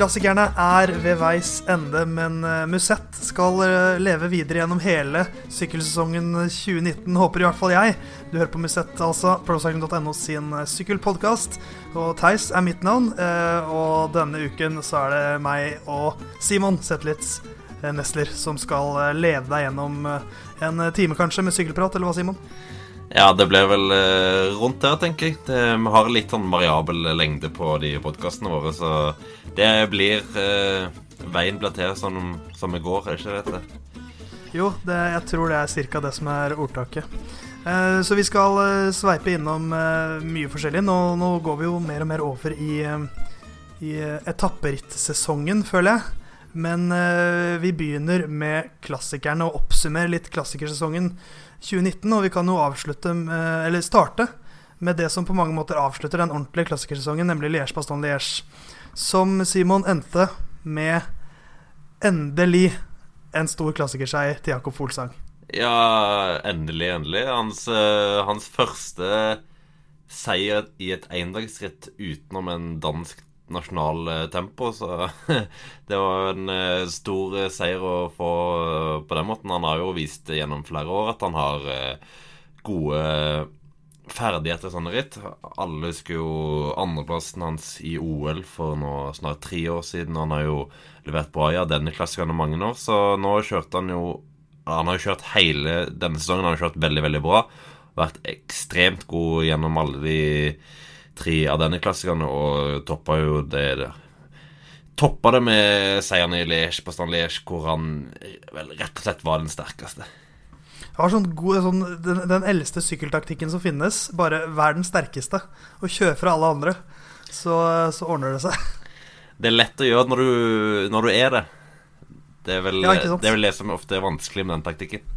Klassikerne er ved veis ende, men eh, Musett skal eh, leve videre gjennom hele sykkelsesongen 2019, håper i hvert fall jeg. Du hører på Musett, altså. Procycling.no sin eh, sykkelpodkast. Og Theis er mitt navn, og denne uken så er det meg og Simon Zetlitz Nesler som skal lede deg gjennom en time kanskje med sykkelprat, eller hva, Simon? Ja, det blir vel eh, rundt der, tenker jeg. Det, vi har litt sånn variabel lengde på de podkastene våre, så det blir eh, Veien blir til sånn som i går, er ikke det det? Jo, det, jeg tror det er ca. det som er ordtaket. Eh, så vi skal eh, sveipe innom eh, mye forskjellig. Nå, nå, går vi jo mer og mer over i, eh, i etapperittsesongen, føler jeg. Men vi begynner med klassikerne og oppsummerer litt klassikersesongen 2019. Og vi kan jo avslutte eller starte med det som på mange måter avslutter den ordentlige klassikersesongen, nemlig Liège-Baston-Liège. Som Simon endte med endelig en stor klassikerseier til Jakob Folsang. Ja, endelig, endelig. Hans, uh, hans første seier i et endagsritt utenom en dansk nasjonal eh, tempo. Så det var en eh, stor eh, seier å få på den måten. Han har jo vist gjennom flere år at han har gode ferdigheter i sånne ritt. Alle husker jo andreplassen hans i OL for nå snart tre år siden. Han har jo levert bra i denne klassikeren mange år, så nå kjørte han jo Han har jo kjørt hele denne sesongen Han har kjørt veldig, veldig bra. Vært ekstremt god gjennom alle de tre av denne klassikerne og toppa jo det der. Toppa det med seieren i Liège på Stand Liège, hvor han vel rett og slett var den sterkeste. Var sånn god, sånn, den, den, eldste sykkeltaktikken som finnes. Bare vær den sterkeste og kjør fra alle andre. Så, så, ordner det seg. Det er lett å gjøre når du, når du er det. Det er, vel, ja, det er vel det som ofte er vanskelig med den taktikken.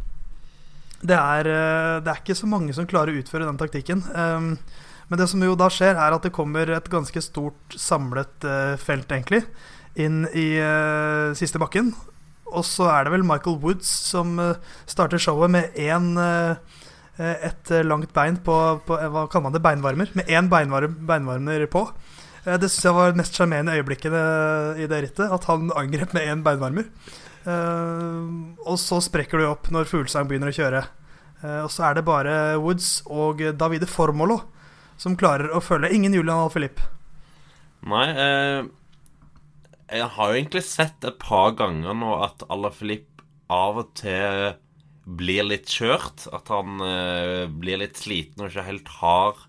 Det er, eh, det er ikke så mange som klarer å utføre den taktikken. Um, men det som jo da skjer, er at det kommer et ganske stort samlet uh, felt, egentlig, inn i uh, siste bakken. Og så er det vel Michael Woods som uh, starter showet med én et langt bein på, på, Hva kaller man det? Beinvarmer? Med én beinvarmer, beinvarmer på. Det syns jeg var det mest sjarmerende øyeblikket i det rittet. At han angrep med én beinvarmer. og så sprekker du opp når Fuglesang begynner å kjøre. og så er det bare Woods og Davide Formolo som klarer å følge Ingen Julian Alfilipp. Nei, eh, jeg har jo egentlig sett et par ganger nå at Alaphilippe av og til blir litt kjørt. At han eh, blir litt sliten og ikke helt har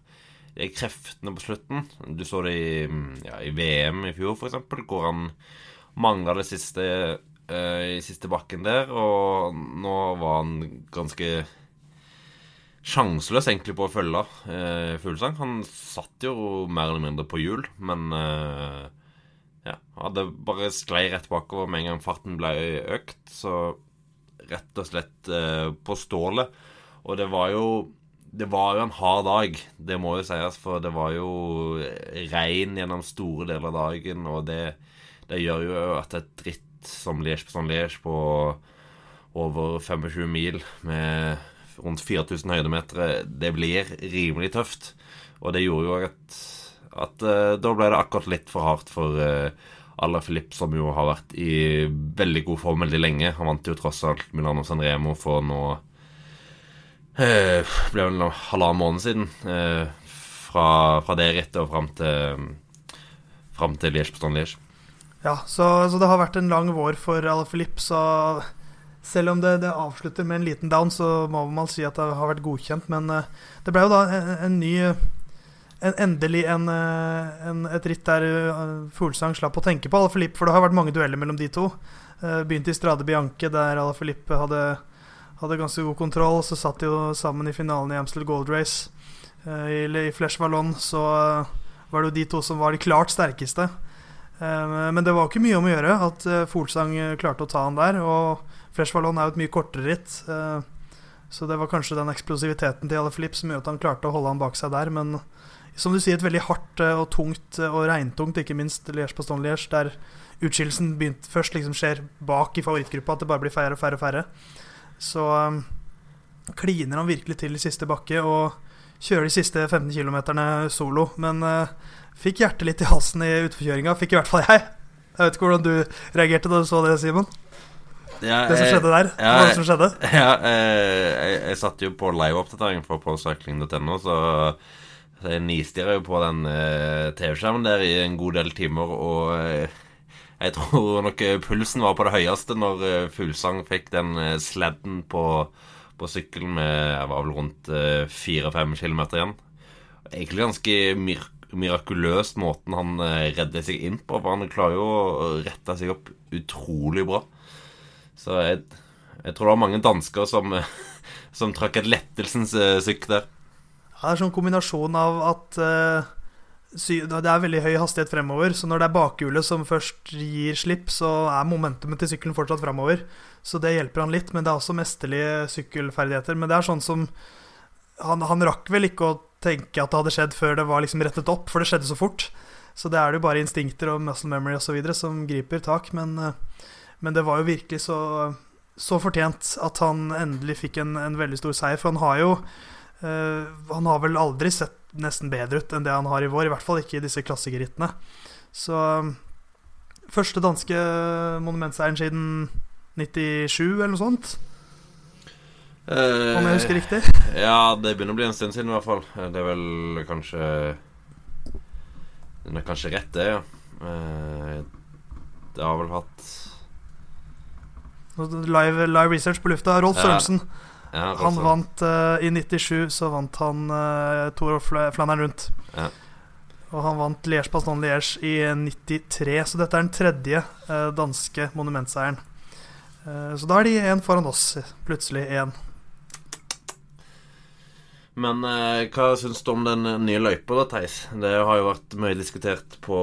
kreftene på slutten. Du så det i, ja, i VM i fjor, f.eks., hvor han mangla det siste eh, i siste bakken der. Og nå var han ganske sjanseløs egentlig på å følge eh, Fuglesang. Han satt jo mer eller mindre på hjul, men eh, ja, hadde bare sklei rett bakover med en gang farten ble økt. Så rett og slett eh, på stålet. Og det var jo det var jo en hard dag, det må jo sies, for det var jo regn gjennom store deler av dagen, og det, det gjør jo at et dritt som Liège på sånn Liège på over 25 mil med rundt 4000 høydemeter, det blir rimelig tøft. Og det gjorde jo at, at uh, da ble det akkurat litt for hardt for uh, Ala Filip, som jo har vært i veldig god form veldig lenge. Han vant jo tross alt Milano San Remo for nå uh, ble vel halvannen måned siden. Uh, fra, fra, det rittet og fram til, fram til Liège på Stand Liège. Ja, så, så, det har vært en lang vår for Ala Filip, så selv om det, det, avslutter med en liten down, så må man si at det har vært godkjent. Men uh, det ble jo da en, en ny en, Endelig en, uh, en, et ritt der uh, Fuglesang slapp å tenke på Alaphilippe, for det har vært mange dueller mellom de to. Uh, begynte i Strade Bianche, der Alaphilippe hadde, hadde ganske god kontroll. Så satt de jo sammen i finalen i Amstel Gold Race. I, I Flesh Vallon så var det jo de to som var de klart sterkeste. men det var ikke mye om å gjøre at Fuglesang klarte å ta han der. Og Freshvallon er jo et mye kortere ritt. Eh, så det var kanskje den eksplosiviteten til Alaphilippe som gjorde at han klarte å holde han bak seg der. Men som du sier, et veldig hardt eh, og tungt eh, og regntungt, ikke minst Liège på Liège, der utskillelsen begynt, først liksom skjer bak i favorittgruppa, at det bare blir færre og færre og færre. Så um, kliner han virkelig til i siste bakke og kjører de siste 15 km solo. Men uh, fikk hjertet litt i halsen i utforkjøringa, fikk i hvert fall jeg. Jeg vet ikke hvordan du reagerte da du så det, Simon? Ja, det som skjedde der? Ja, hva som skjedde? Ja, jeg, jeg, jeg satt jo på liveoppdatering for polcycling.no, så jeg nistirra jo på den eh, TV-skjermen der i en god del timer, og eh, jeg tror nok pulsen var på det høyeste når eh, Fuglsang fikk den eh, sledden på, på sykkelen med Jeg var vel rundt eh, fire-fem kilometer igjen. Egentlig ganske mir mirakuløst måten han eh, redder seg inn på, for han klarer jo å rette seg opp utrolig bra. Så jeg, jeg tror det var mange dansker som, som trakk et lettelsens eh, sykk der. Det er sånn kombinasjon av at uh, det er veldig høy hastighet fremover, så når det er bakhjulet som først gir slipp, så er momentumet til sykkelen fortsatt fremover. Så det hjelper han litt, men det er også mesterlige sykkelferdigheter. Men det er sånn som han, han, rakk vel ikke å tenke at det hadde skjedd før det var liksom rettet opp, for det skjedde så fort. Så det er det jo bare instinkter og muscle memory osv. som griper tak. Men, uh, men, det var jo virkelig så, så fortjent at han endelig fikk en, en veldig stor seier. For han har jo Uh, han har vel aldri sett nesten bedre ut enn det han har i vår, i hvert fall ikke i disse klassikerrittene. Så Første danske monumentseieren siden 97, eller noe sånt? Uh, Om jeg husker riktig? Ja, det begynner å bli en stund siden, i hvert fall. Det er vel kanskje Den er kanskje rett, det, ja. Uh, det har vel hatt Live, live research på lufta. Rolf. Sørensen. Ja, han vant uh, I 97 så vant han uh, Tour of Flandern rundt. Ja. Og han vant Liège-Paston-Liège i 93, så dette er den tredje uh, danske monumentseieren. Så da er de én foran oss, plutselig én. Men hva syns du om den nye løypa, da, Theis? Det har jo vært mye diskutert på,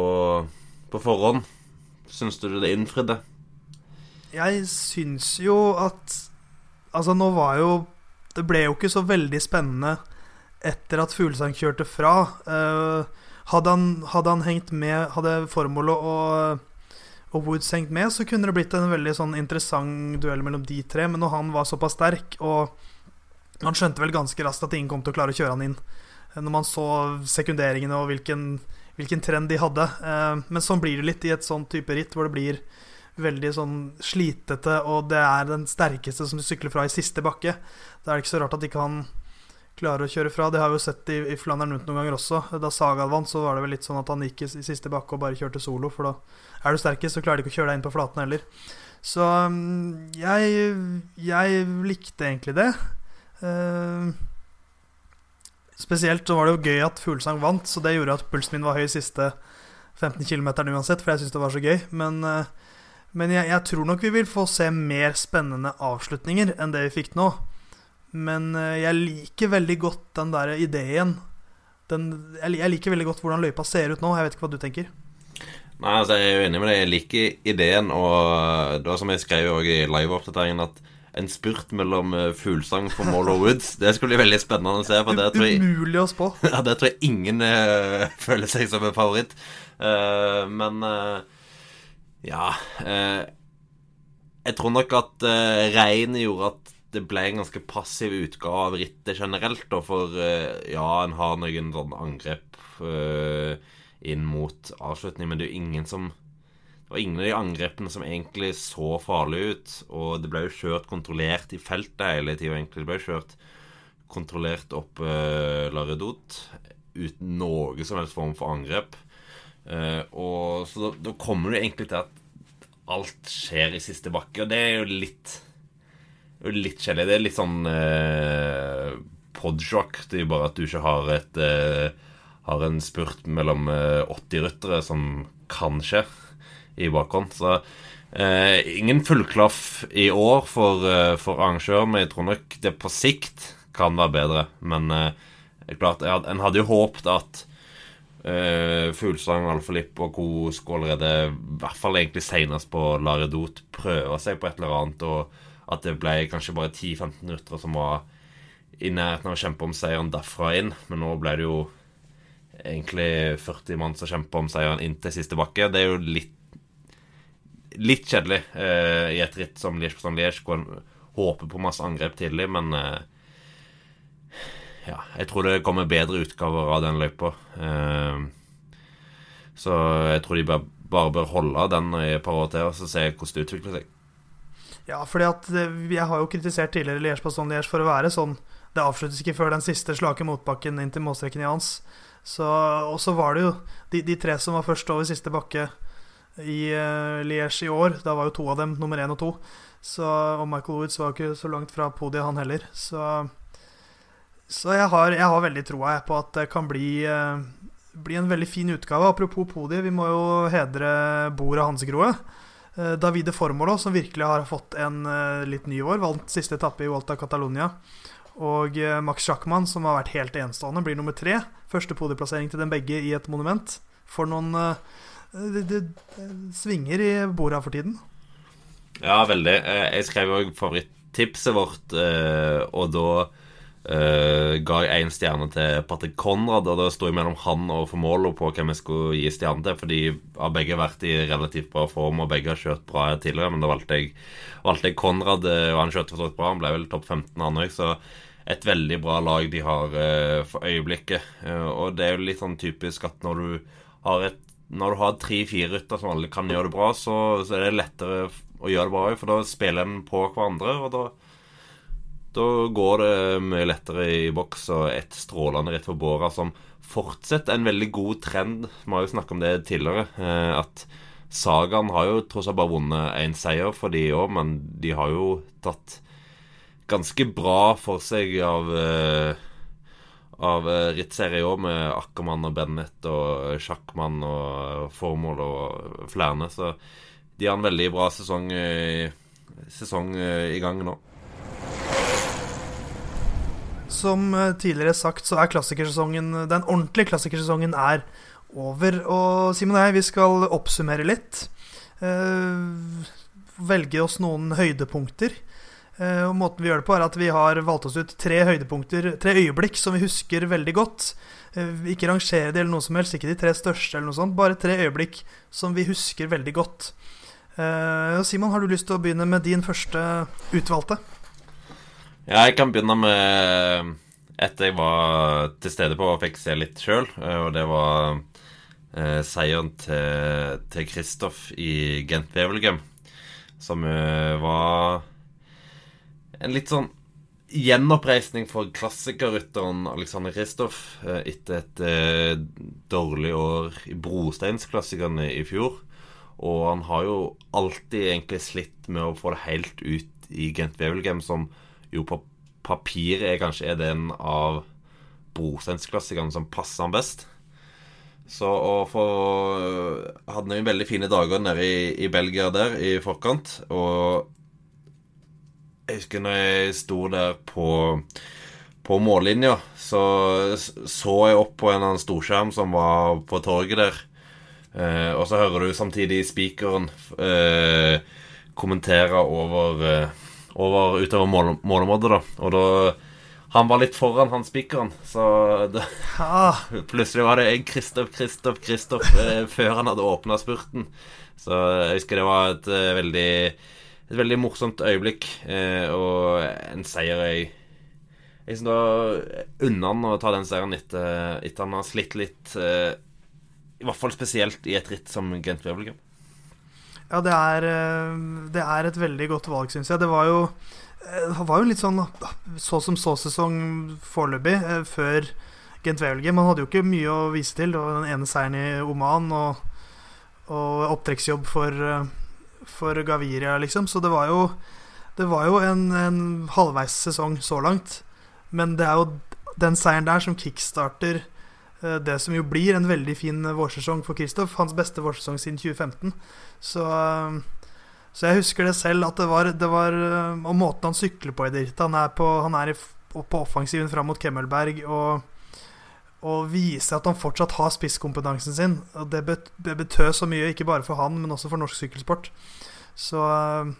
på forhånd. Syns du det innfridde? Jeg syns jo at Altså, nå var jo Det ble jo ikke så veldig spennende etter at Fuglesang kjørte fra. Uh, hadde, han, hadde, han, hengt med, hadde formålet og, og Woods hengt med, så kunne det blitt en veldig sånn interessant duell mellom de tre. Men når han var såpass sterk, og han skjønte vel ganske raskt at ingen kom til å klare å kjøre han inn. Når man så sekunderingene og hvilken, hvilken trend de hadde. Uh, men sånn blir det litt i et sånn type ritt, hvor det blir veldig sånn slitete, og det er den sterkeste som sykler fra i siste bakke. Da er det ikke så rart at ikke han klarer å kjøre fra. Det har vi jo sett i, i Flandern rundt noen ganger også. Da Sagal vant, så var det vel litt sånn at han gikk i, i siste bakke og bare kjørte solo, for da er du sterkest, så klarer de ikke å kjøre deg inn på flaten heller. Så mm, jeg, jeg likte egentlig det. Uh, spesielt så var det jo gøy at Fuglesang vant, så det gjorde at pulsen min var høy siste 15 km uansett, for jeg syntes det var så gøy. Men uh, men jeg, jeg, tror nok vi vil få se mer spennende avslutninger enn det vi fikk nå. Men eh, jeg liker veldig godt den der ideen. Den, jeg liker veldig godt hvordan løypa ser ut nå. Jeg vet ikke hva du tenker? Nei, altså Jeg er jo enig med deg. Jeg liker ideen. Og det var som jeg skrev i liveoppdateringen, at en spurt mellom eh, Fuglesang på Mall Woods Det skulle bli veldig spennende å se. For det tror jeg, Umulig å spå. Ja, det tror jeg ingen uh, føler seg som en favoritt. Uh, men uh, ja eh, Jeg tror nok at eh, regnet gjorde at det ble en ganske passiv utgave av rittet generelt. Da, for eh, ja, en har noen sånne angrep eh, inn mot avslutning, men det er jo ingen som det var ingen av de angrepene som egentlig så farlige ut. Og det ble jo kjørt kontrollert i feltet hele tida, egentlig. Det ble jo kjørt kontrollert opp uh, Laredot uten noe som helst form for angrep. Uh, og Så da, da, kommer du egentlig til at alt skjer i siste bakke, og det er jo litt Litt kjedelig. Det er litt sånn uh, podshock. Det er jo bare at du ikke har et uh, Har en spurt mellom uh, 80 ryttere som kan skje i bakhånd. Så ingen fullklaff i år for, for arrangør, men jeg tror nok det på sikt kan være bedre. Men klart, en hadde jo håpet at Uh, Fuglesang, Alfalipp og co. skulle allerede, i hvert fall egentlig senest på Laredot, prøve seg på et eller annet, og at det ble kanskje bare 10-15 minutter som var i nærheten av å kjempe om seieren derfra inn. Men nå ble det jo egentlig 40 mann som kjempa om seieren inn til siste bakke. Det er jo litt Litt kjedelig uh, i et ritt som Liège-Bastogne-Liège, håper på masse angrep tidlig, men eh, ja, jeg tror det kommer bedre utgaver av den løypa. Eh, så jeg tror de bare, bare bør holde den i et par år til og så se hvordan det utvikler seg. Ja, fordi at eh, jeg har jo kritisert tidligere Liège-Paston-Liège for å være sånn Det avsluttes ikke før den siste slake motbakken inn til målstreken i hans. Og så var det jo de, de, tre som var først over siste bakke i uh, Liège i år. Da var jo to av dem nummer én og to. Så, og Michael Woods var jo ikke så langt fra podiet, han heller. Så, så jeg, har, jeg, har, veldig troa på at det kan bli, uh, bli en veldig fin utgave. Apropos podiet, vi må jo hedre bordet Hansgrohe. Uh, Davide Formolo, som virkelig har fått en uh, litt ny år, vant siste etappe i Volta Catalonia. Og Max Schackmann, som har vært helt enestående, blir nummer tre. Første podieplassering til dem begge i et monument. For noen det, det, det svinger i bordet for tiden. Ja, veldig. Eh, jeg skrev òg favorittipset vårt, eh, og da uh, ga én stjerne til Patrick Konrad. Og det sto mellom han og Formolo på hvem jeg skulle gi stjerne til. For de har begge vært i relativt bra form, og begge har kjørt bra tidligere. Men da valgte jeg, valgte jeg Konrad, og han kjørte for så bra. Han ble vel topp 15, han òg. Så et veldig bra lag de har uh, for øyeblikket. Uh, og det er jo litt sånn typisk at når du har et når du har tre-fire rytter som alle kan gjøre det bra, så, så, er det lettere å gjøre det bra òg, for da spiller en på hverandre, og da, da går det mye lettere i boks. Og et strålende rett for båra som fortsetter en veldig god trend. Vi har jo snakket om det tidligere. Eh, at Sagaen har jo tross alt bare vunnet én seier for de òg, men de har jo tatt ganske bra for seg av eh, av eh, rittserie òg, med Ackermann og Bennett og Sjakkmann og Formål og flere. Så de har en veldig bra sesong, sesong i gang nå. Som tidligere sagt, så er klassikersesongen den ordentlige klassikersesongen er over. Og Simon og jeg, vi skal oppsummere litt. velge oss noen høydepunkter. Eh, og måten vi gjør det på, er at vi har valgt oss ut tre høydepunkter, tre øyeblikk som vi husker veldig godt. Eh, ikke rangere de eller noe som helst, ikke de tre største, eller noe sånt. Bare tre øyeblikk som vi husker veldig godt. Eh, Simon, har du lyst til å begynne med din første utvalgte? Ja, jeg kan begynne med et jeg var til stede på og fikk se litt sjøl. Og det var eh, seieren til Kristoff i Gent Wevelgem. Som var en litt sånn gjenoppreisning for klassikerrytteren Alexander Kristoff eh, etter et eh, dårlig år i brosteinsklassikerne i fjor. Og han har jo alltid egentlig slitt med å få det helt ut i Gent Wevelgem, som jo på papir er kanskje den av brosteinsklassikerne som passer han best. Så og for Hadde noen veldig fine dager nede i, i Belgia der i forkant. Og jeg husker når jeg sto der på, på mållinja, så så jeg opp på en annen storskjerm som var på torget der. Eh, og så hører du samtidig spikeren eh, kommentere over, eh, over utover mål, målområdet, da. Og da Han var litt foran han spikeren, så det, ah. plutselig var det jeg, Kristoff, Kristoff, Kristoff, eh, før han hadde åpna spurten. Så jeg husker det var et eh, veldig et veldig morsomt øyeblikk eh, og en seier jeg Jeg syns da unna han å ta den seieren etter, etter han har slitt litt. Eh, I hvert fall spesielt i et ritt som Gent Wevelgem. Ja, det er, eh, det er et veldig godt valg, syns jeg. Det var jo eh, det var jo litt sånn så som så-sesong foreløpig, eh, før Gent Wevelgem. Man hadde jo ikke mye å vise til. Det var den ene seieren i Oman og, og opptrekksjobb for for Gaviria, liksom. Så det var jo, det var jo en, en halvveis sesong så langt. Men det er jo den seieren der som kickstarter det som jo blir en veldig fin vårsesong for Kristoff. Hans beste vårsesong siden 2015. Så, eh, så, jeg husker det selv, at det var, det var eh, Og måten han sykler på i Han er på, han er i, på offensiven fram mot Kemmelberg og og viser at han fortsatt har spisskompetansen sin. Og det, bet, det betød så mye, ikke bare for han, men også for norsk sykkelsport. Så uh,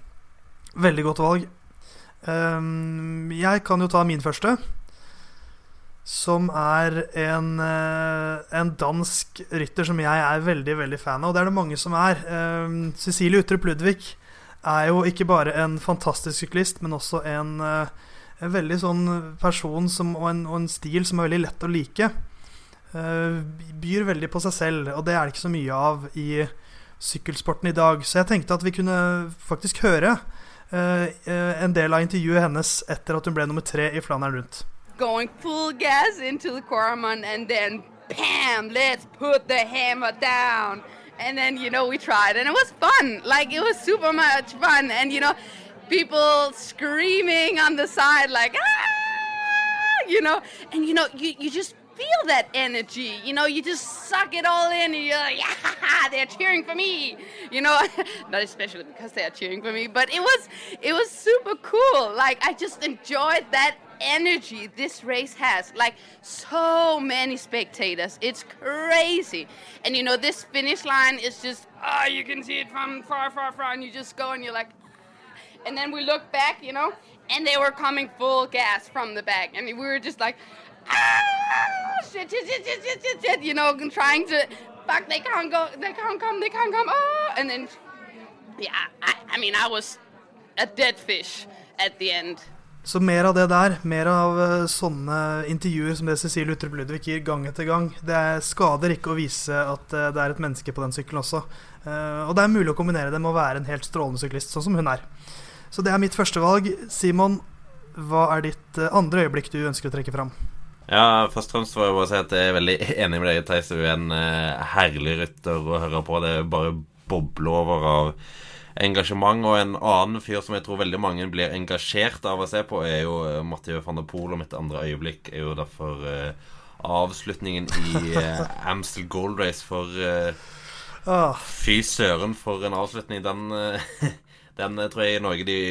veldig godt valg. Um, jeg kan jo ta min første. Som er en, eh, en dansk rytter som jeg er veldig veldig fan av. Og det er det mange som er. Eh, Cecilie Utrup Ludvig er jo ikke bare en fantastisk syklist, men også en, eh, en veldig sånn person som, og, en, og, en, stil som er veldig lett å like. Byr veldig på seg selv, og det er det ikke så mye av i sykkelsporten i dag. Så jeg tenkte at vi kunne faktisk høre en del av intervjuet hennes etter at hun ble nummer tre i Flandern rundt. Going full gas into the Coromon and then bam, let's put the hammer down. And then, you know, we tried and it was fun. Like, it was super much fun. And, you know, people screaming on the side, like, ah, you know, and, you know, you, you just feel that energy. You know, you just suck it all in and you're like, yeah, they're cheering for me. You know, not especially because they're cheering for me, but it was, it was super cool. Like, I just enjoyed that energy this race has. Like so many spectators. It's crazy. And you know, this finish line is just, oh, you can see it from far, far, far, and you just go and you're like, and then we look back, you know, and they were coming full gas from the back. And we were just like, ah, shit, shit, shit, shit, shit, shit, shit, you know, trying to, fuck, they can't go, they can't come, they can't come, oh, and then, yeah, I, I mean, I was a dead fish at the end. Så mer av det der, mer av uh, sånne intervjuer som det Cecilie Utrup Ludvig gir gang etter gang. Det skader ikke å vise at uh, det er et menneske på den sykkelen også. Uh, og det er mulig å kombinere det med å være en helt strålende syklist, sånn som hun er. Så det er mitt første valg. Simon, hva er ditt andre øyeblikk du ønsker å trekke fram? Ja, først og fremst får jeg bare si at jeg er veldig enig med deg, Theis. Du er en herlig rytter å høre på. Det er bare bobler over av engasjement. Og en annen fyr som jeg tror veldig mange blir engasjert av å se på, er jo eh, Mathieu van der Poel. Og mitt andre øyeblikk er jo derfor uh, avslutningen i uh, Amstel Gold Race for uh, Fy søren, for en avslutning. Den, den tror jeg i Norge de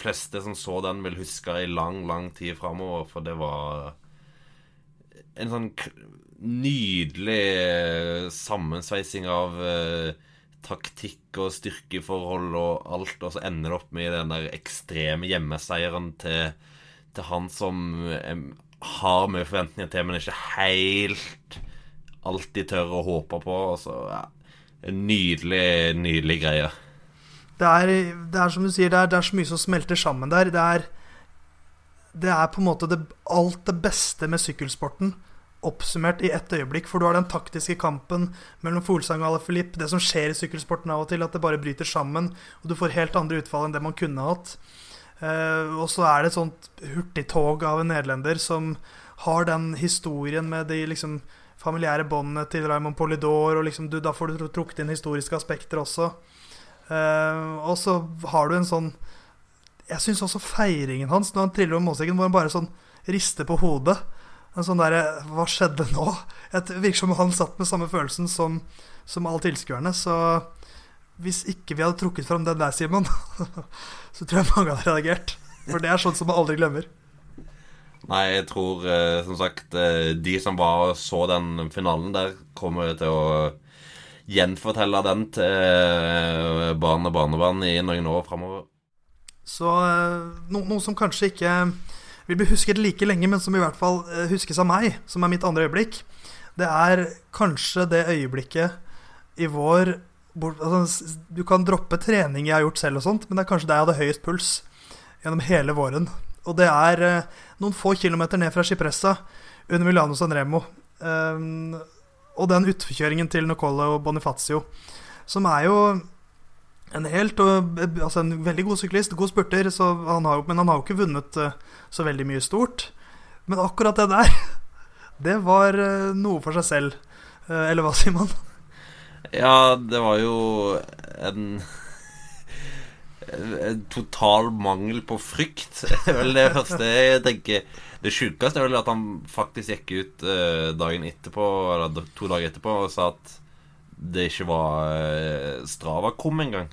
fleste som så den, vil huske i lang, lang tid framover. For det var en sånn nydelig sammensveising av uh, taktikk og styrkeforhold og alt, og så ender det opp med den der ekstreme hjemmeseieren til, til han som har mye forventninger til, men ikke helt alltid tør å håpe på. Og så, ja, En nydelig, nydelig greie. Det er, det er som du sier, det er, det er, så mye som smelter sammen der. Det er, det er på en måte alt det beste med sykkelsporten oppsummert i ett øyeblikk. For du har den taktiske kampen mellom Folsang og Alaphilippe. Det som skjer i sykkelsporten av og til, at det bare bryter sammen. Og du får helt andre utfall enn det man kunne hatt. Uh, og så er det et sånt hurtigtog av en nederlender som har den historien med de liksom familiære båndene til Raymond Polidor. Og liksom du, da får du trukket inn historiske aspekter også. Uh, og så har du en sånn Jeg syns også feiringen hans når han triller over målstreken, hvor han bare sånn rister på hodet. En sånn derre Hva skjedde nå? Det virker som han satt med samme følelsen som, som alle tilskuerne. Så hvis ikke vi hadde trukket fram den der, Simon, så tror jeg mange hadde reagert. For det er sånn som man aldri glemmer. Nei, jeg tror eh, som sagt eh, de som var og så den finalen der, kommer til å gjenfortelle den til eh, barn og barnebarn i noen år framover. Så no, noe som kanskje ikke vil bli husket like lenge, men som i hvert fall eh, huskes av meg, som er mitt andre øyeblikk, det er kanskje det øyeblikket i vår altså, Du kan droppe trening jeg har gjort selv og sånt, men det er kanskje der jeg hadde høyest puls gjennom hele våren. Og det er eh, noen få kilometer ned fra Cipressa under Milano San Remo. Um, og den utforkjøringen til Nicole og Bonifacio, som er jo en helt altså en veldig god syklist, god spurter, han har, men han har jo ikke vunnet uh, så veldig mye stort. Men akkurat det der, det var uh, noe for seg selv. Eller hva, Simon? Ja, det var jo en en total mangel på frykt. Det er vel det første jeg tenker. Det sjukeste er vel at han faktisk gikk ut dagen etterpå, eller to dager etterpå, og sa at det ikke var Strava kom engang.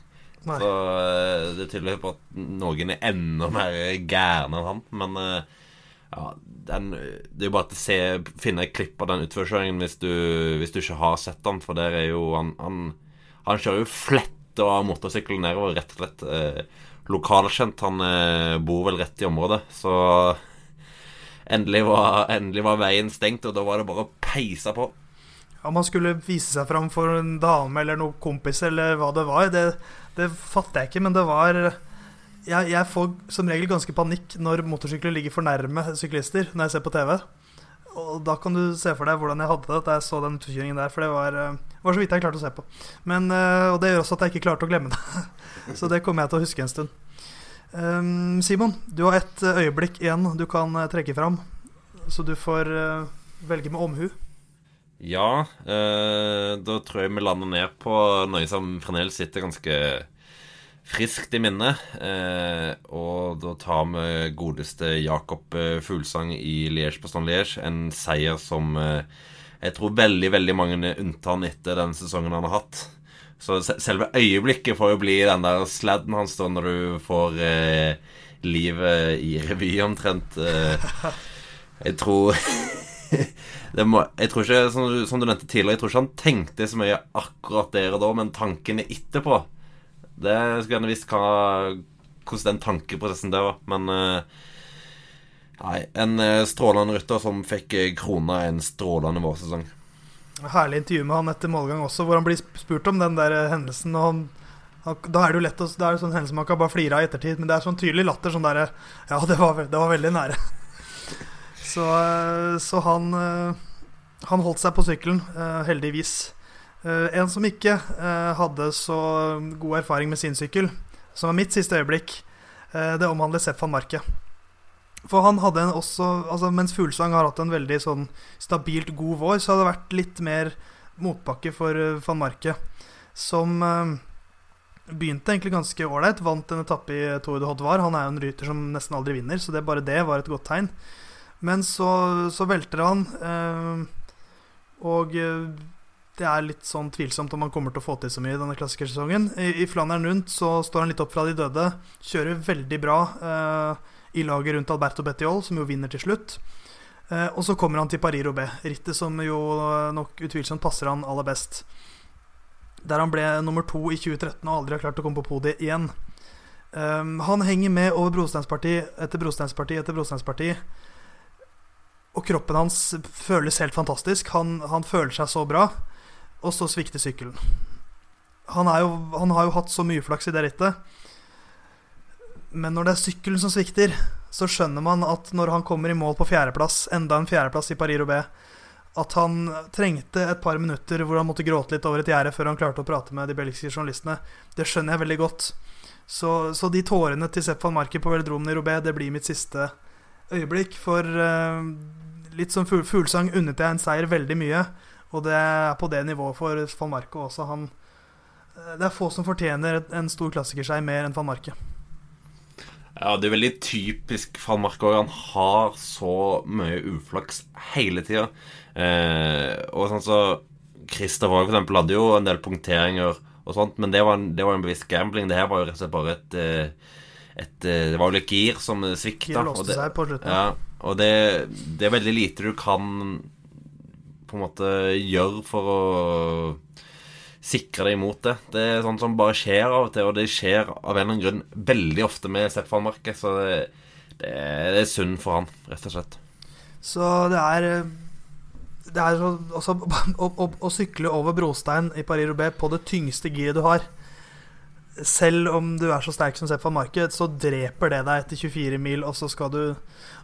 Nei. Så eh, det tyder på at noen er enda mer gærne enn han. Men eh, ja, den, det er jo bare å finne et klipp av den utførkjøringen hvis hvis du ikke har sett den. For der er jo Han, han, han kjører jo flett av motorsykkelen nedover, rett og slett. Eh, lokalkjent. Han eh, bor vel rett i området. Så endelig var, endelig var veien stengt, og da var det bare å peise på. Om han skulle vise seg fram for en dame eller noen kompis eller hva det var, det, det fatter jeg ikke, men det var jeg, jeg, får som regel ganske panikk når motorsykler ligger for nærme syklister når jeg ser på TV. Og da kan du se for deg hvordan jeg hadde det da jeg så den utkjøringen der. For det var, uh, var, så vidt jeg klarte å se på. Men, uh, og det gjør også at jeg ikke klarte å glemme det. så det kommer jeg til å huske en stund. Um, Simon, du har et øyeblikk igjen du kan trekke fram. Så du får velge med omhu. Ja, eh, da tror jeg vi lander ned på noe som fremdeles sitter ganske friskt i minnet. Eh, og da tar vi godeste Jakob eh, Fuglsang i Liège-Bastogne-Liège. En seier som eh, jeg tror veldig veldig mange unntar han etter den sesongen han har hatt. Så selve øyeblikket får jo bli den der sladden hans da når du får eh, livet i revy, omtrent. Eh, jeg tror må, jeg tror ikke, som som du, nevnte tidligere, jeg tror ikke han tenkte så mye akkurat der og da, men tankene etterpå Det skulle gjerne visst hvordan den tankeprosessen der var. Men uh, Nei, en uh, strålende rytter som fikk uh, krona en strålende vårsesong. Herlig intervju med han etter målgang også, hvor han blir spurt om den der hendelsen. Og han, da er det jo lett å, Det er sånn hendelse man kan bare flire av i ettertid, men det er sånn tydelig latter. Sånn derre Ja, det var, det var veldig nære. Så, eh, så han, eh, han, holdt seg på sykkelen, eh, heldigvis. En som ikke hadde så god erfaring med sin sykkel, som var mitt siste øyeblikk, det omhandler Sepp van Marke. For han hadde en også altså Mens Fuglesang har hatt en veldig sånn stabilt god vår, så hadde det vært litt mer motbakke for van Marke. Som begynte egentlig ganske ålreit. Vant en etappe i Tour de Haute Han er jo en ryter som nesten aldri vinner, så det, bare det var et godt tegn. Men så, så velter han, eh, og eh, det er litt sånn tvilsomt om han kommer til å få til så mye i denne klassikersesongen. I, I Flandern rundt så står han litt opp fra de døde. Kjører veldig bra eh, i laget rundt Alberto Bettiol, som jo vinner til slutt. Eh, og så kommer han til Paris-Roubais, rittet som jo nok utvilsomt passer han aller best. Der han ble nummer to i 2013 og aldri har klart å komme på podiet igjen. Um, han henger med over brosteinsparti etter brosteinsparti etter brosteinsparti. Og kroppen hans føles helt fantastisk. Han, han føler seg så bra. Og så svikter sykkelen. Han, jo, han, har jo hatt så mye flaks i det rittet. Men når det er sykkelen som svikter, så skjønner man at når han kommer i mål på fjerdeplass, enda en fjerdeplass i Paris-Roubais, at han trengte et par minutter hvor han måtte gråte litt over et gjerde før han klarte å prate med de belgiske journalistene. Det skjønner jeg veldig godt. Så, så de tårene til Sepp van Marke på velodromen i Roubais, det blir mitt siste øyeblikk. For uh, litt som fuglesang unnet jeg en seier veldig mye. Og det er på det nivået for van Marke også. Han, eh, det er få som fortjener en stor klassikerseier mer enn van Marke. Ja, det er veldig typisk van Marke òg. Han har så mye uflaks hele tida. Eh, og sånn så Christer Våg for eksempel hadde jo en del punkteringer og sånt, men det var en, det var en bevisst gambling. Det her var jo rett og slett bare et, et, et eh, Det var jo litt gir som svikta. Gir låste seg på slutten. Ja, og det, det, er veldig lite du kan på en måte gjøre for å sikre deg imot det. Det er sånt som bare skjer av og til, og det skjer av en eller annen grunn veldig ofte med van Marke. Så det, det, det er synd for han, rett og slett. Så det er Det er også, å, å, å, sykle over brostein i Paris-Roubais på det tyngste giret du har selv om du er så sterk som Sepp van Marke, så dreper det deg etter 24 mil, og så skal du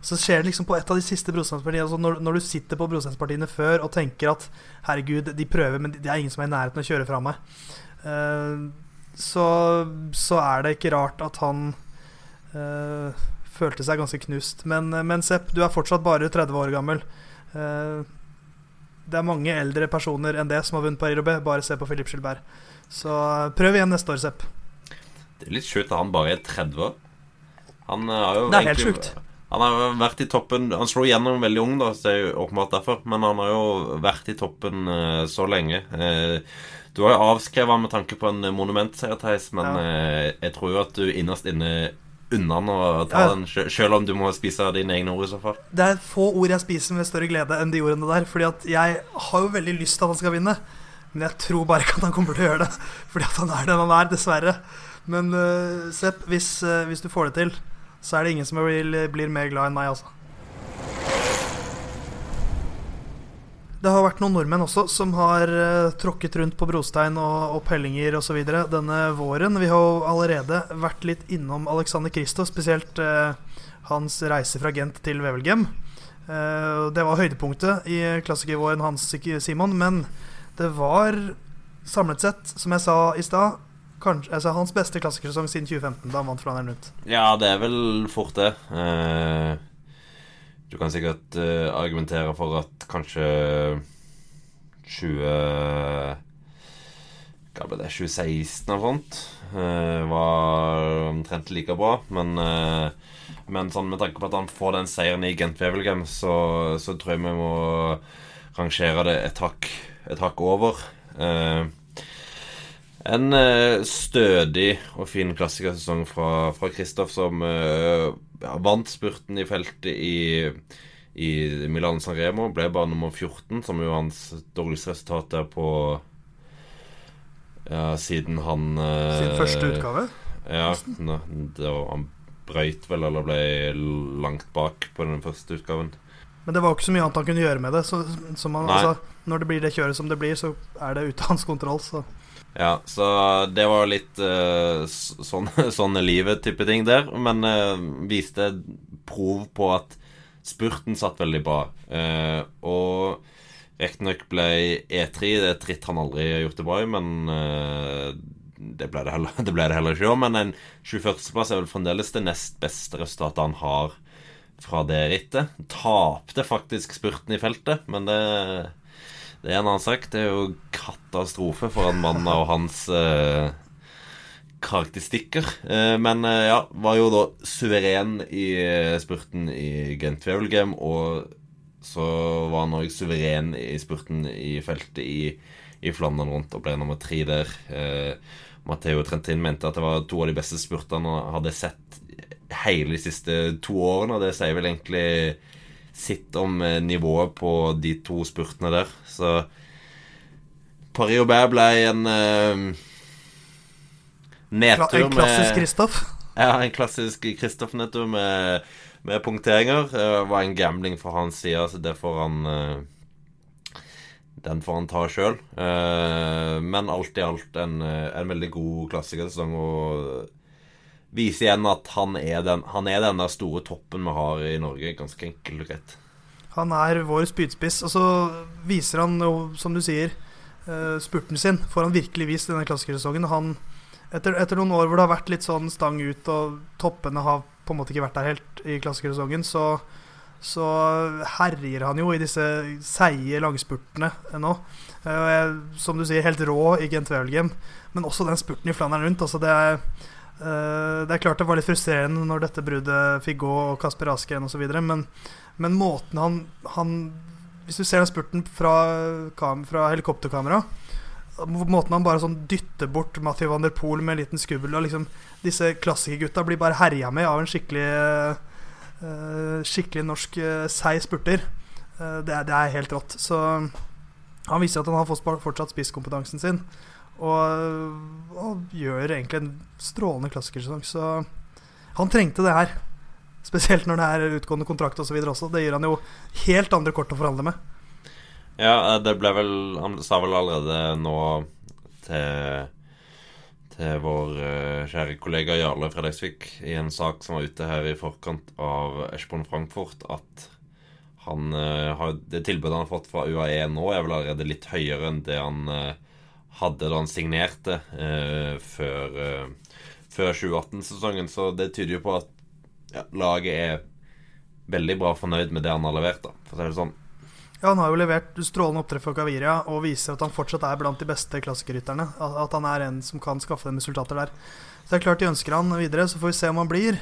Så skjer det liksom på et av de siste brosteinspartiene. Altså når, når, du sitter på brosteinspartiene før og tenker at herregud, de prøver, men det er ingen som er i nærheten å kjøre fra meg, uh, så, så, er det ikke rart at han uh, følte seg ganske knust. Men, men, Sepp, du er fortsatt bare 30 år gammel. Uh, det er mange eldre personer enn det som har vunnet Paris-Roubais. Bare se på Philippe Gilbert. Så prøv igjen neste år, Sepp. Det er litt sjukt at han bare er 30 år. Han eh, har jo Det er helt sjukt. Han har vært i toppen Han slo igjennom veldig ung, da, så det er jo åpenbart derfor. Men han har jo vært i toppen uh, så lenge. Uh, du har jo avskrevet han med tanke på en monumentseier, Theis, men ja. uh, jeg tror jo at du innerst inne unna å ta ja. den, selv om du må spise dine egne ord i så fall. Det er få ord jeg spiser med større glede enn de ordene der. Fordi at jeg har jo veldig lyst til at han skal vinne. Men jeg tror bare ikke at han kommer til å gjøre det. Fordi at han er den han er, dessverre. Men uh, Sepp, hvis, uh, hvis, du får det til, så er det ingen som blir, blir mer glad enn meg, altså. Det har vært noen nordmenn også som har uh, tråkket rundt på brostein og, og pellinger osv. denne våren. Vi har jo allerede vært litt innom Alexander Kristo, spesielt hans reise fra Gent til Wevelgem. Det var høydepunktet i klassikervåren hans, Simon. Men det var samlet sett, som jeg sa i stad, altså, hans beste klassikersesong siden 2015, da han vant Flandern rundt. Ja, det er vel fort det. Uh, du kan sikkert uh, argumentere for at kanskje 20 Hva ble det 2016 eller sånt uh, var omtrent like bra. Men, uh, men sånn med tanke på at han får den seieren i Gent Wevelgem, så, så tror jeg vi må rangere det et hakk, et hakk over. En stødig og fin klassikersesong fra Kristoff som uh, vant spurten i feltet i, i Milan San Remo. Ble bare nummer 14, som jo hans dårligste resultat er på ja, siden han Sin første utgave? Ja. Da, han brøyt vel, eller ble langt bak på den første utgaven. Men det var ikke så mye annet han kunne gjøre med det. Så, så man, altså, når det blir det kjøret som det blir, så er det ute av hans kontroll. Så ja, så det var litt uh, sånn, sånn livet-type ting der. Men uh, viste prov på at spurten satt veldig bra. Uh, og riktignok ble E3 det er et ritt han aldri har gjort det bra i, men uh, det, ble det, heller, det ble det heller ikke. Men en 21.-plass er vel fremdeles det nest beste resultatet han har fra det rittet. Tapte faktisk spurten i feltet, men det det er en annen sak. Det er jo katastrofe for en mann av hans eh, karakteristikker. Eh, men eh, ja, var jo da suveren i eh, spurten i Gent Wevelgem, og så var han òg suveren i spurten i feltet i, i Flandern rundt og ble nummer tre der. Eh, Matheo Trentin mente at det var to av de beste spurtene han hadde sett hele de siste to årene, og det sier vel egentlig sitt om eh, nivået på de to spurtene der. Så Paris-Aubert ble en uh, nedtur En klassisk Kristoff? Ja, en klassisk Kristoff-nedtur med, med, punkteringer. Det var en gambling fra hans side, så det får han uh, Den får han ta sjøl. Uh, men alt i alt en, en veldig god klassikersesong. Og viser igjen at han er, den, han er den der store toppen vi har i Norge, ganske enkelt og greit. Han er vår spydspiss, og så viser han jo, som du sier, spurten sin. Får han virkelig vist denne klassikersesongen. Han, etter, etter, noen år hvor det har vært litt sånn stang ut, og toppene har på en måte ikke vært der helt i klassikersesongen, så, så herjer han jo i disse seige langspurtene nå. Uh, som du sier, helt rå i Gent Wevelgem, men også den spurten i Flandern rundt. Altså det er Uh, det er klart det var litt frustrerende når dette bruddet fikk gå, og Kasper Askren osv., men, men måten han, han, Hvis du ser den spurten fra, fra helikopterkamera Måten han bare sånn dytter bort Mathieu van der Poel med en liten skubbel og liksom, Disse klassikergutta blir bare herja med av en skikkelig uh, Skikkelig norsk uh, seig spurter. Uh, det, er, det, er, helt rått. Så han viser at han har fortsatt spisskompetansen sin. Og, og, gjør egentlig en strålende klassikersesong. Så han trengte det her. Spesielt når det er utgående kontrakt osv. også. Det gir han jo helt andre kort å forhandle med. Ja, det ble vel Han sa vel allerede nå til til vår uh, kjære kollega Jarle Fredriksvik i en sak som var ute her i forkant av Eschborn Frankfurt, at han har, det tilbudet han har fått fra UAE nå, er vel allerede litt høyere enn det han hadde da han signerte eh, før, eh, før 2018-sesongen. Så det tyder jo på at ja, laget er veldig bra fornøyd med det han har levert. da, for å si sånn. Ja, Han har jo levert strålende opptreff for Kaviria og viser at han fortsatt er blant de beste klassikerrytterne. At han er en som kan skaffe dem resultater der. Så det er klart de ønsker han videre, så får vi se om han blir.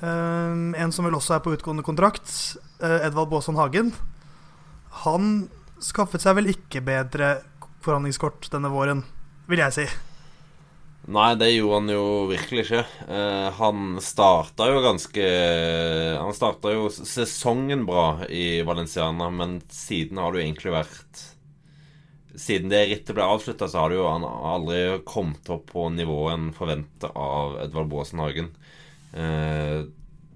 Um, en som vel også er på utgående kontrakt, uh, Edvald Baasson Hagen. Han skaffet seg vel ikke bedre forhandlingskort denne våren, vil jeg si. Nei, det gjorde han jo virkelig ikke. Uh, han starta jo ganske Han starta jo sesongen bra i Valenciana, men siden har det jo egentlig vært Siden det rittet ble avslutta, så har det jo han aldri kommet opp på nivået en forventer av Edvard Baasen Hagen. Uh,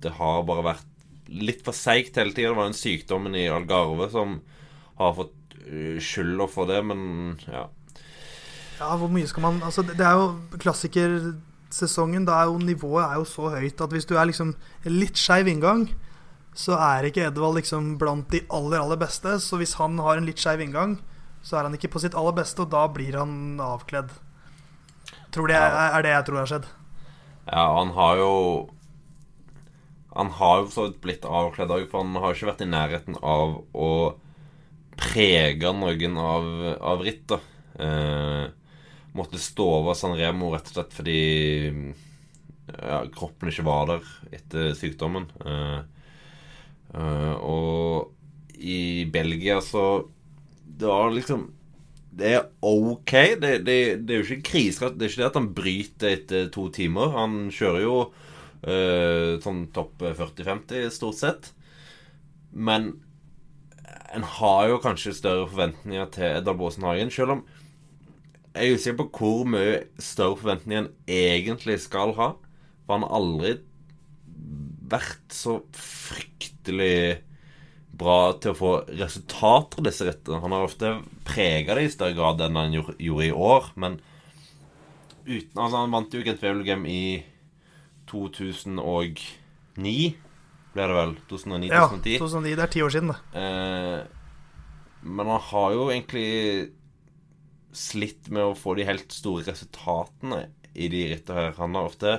det har bare vært litt for seigt hele tida. Det var den sykdommen i Algarve som har fått uh, skylda for det, men ja. Ja, hvor mye skal man Altså, det er jo klassikersesongen. Da er jo nivået er jo så høyt at hvis du er liksom litt skeiv inngang, så er ikke Edvald liksom blant de aller, aller beste. Så hvis han har en litt skeiv inngang, så er han ikke på sitt aller beste, og da blir han avkledd. Tror det er, er det jeg tror har skjedd. Ja, han har jo Han har jo så vidt blitt avkledd òg, for han har ikke vært i nærheten av å prege noen av, av ritt. da. Eh, måtte stå over San Remo rett og slett fordi ja, kroppen ikke var der etter sykdommen. Uh, uh, og i Belgia så Det var liksom det er ok. Det, det, det er jo ikke krise. Det er ikke det at han bryter etter to timer. Han kjører jo uh, sånn topp 40-50 stort sett. Men en har jo kanskje større forventninger til Edvard Baasen Hagen. Selv om jeg er usikker på hvor mye større forventninger en egentlig skal ha. For han har aldri vært så fryktelig bra til å få resultater av disse rittene. Han har ofte prega det i større grad enn han gjorde, i år, men uten Altså, han vant jo Gent Wevelgem i 2009, ble det vel? 2009-2010. Ja, 2009. Det er ti år siden, det. Eh, men han har jo egentlig slitt med å få de helt store resultatene i de rittene her. Han har ofte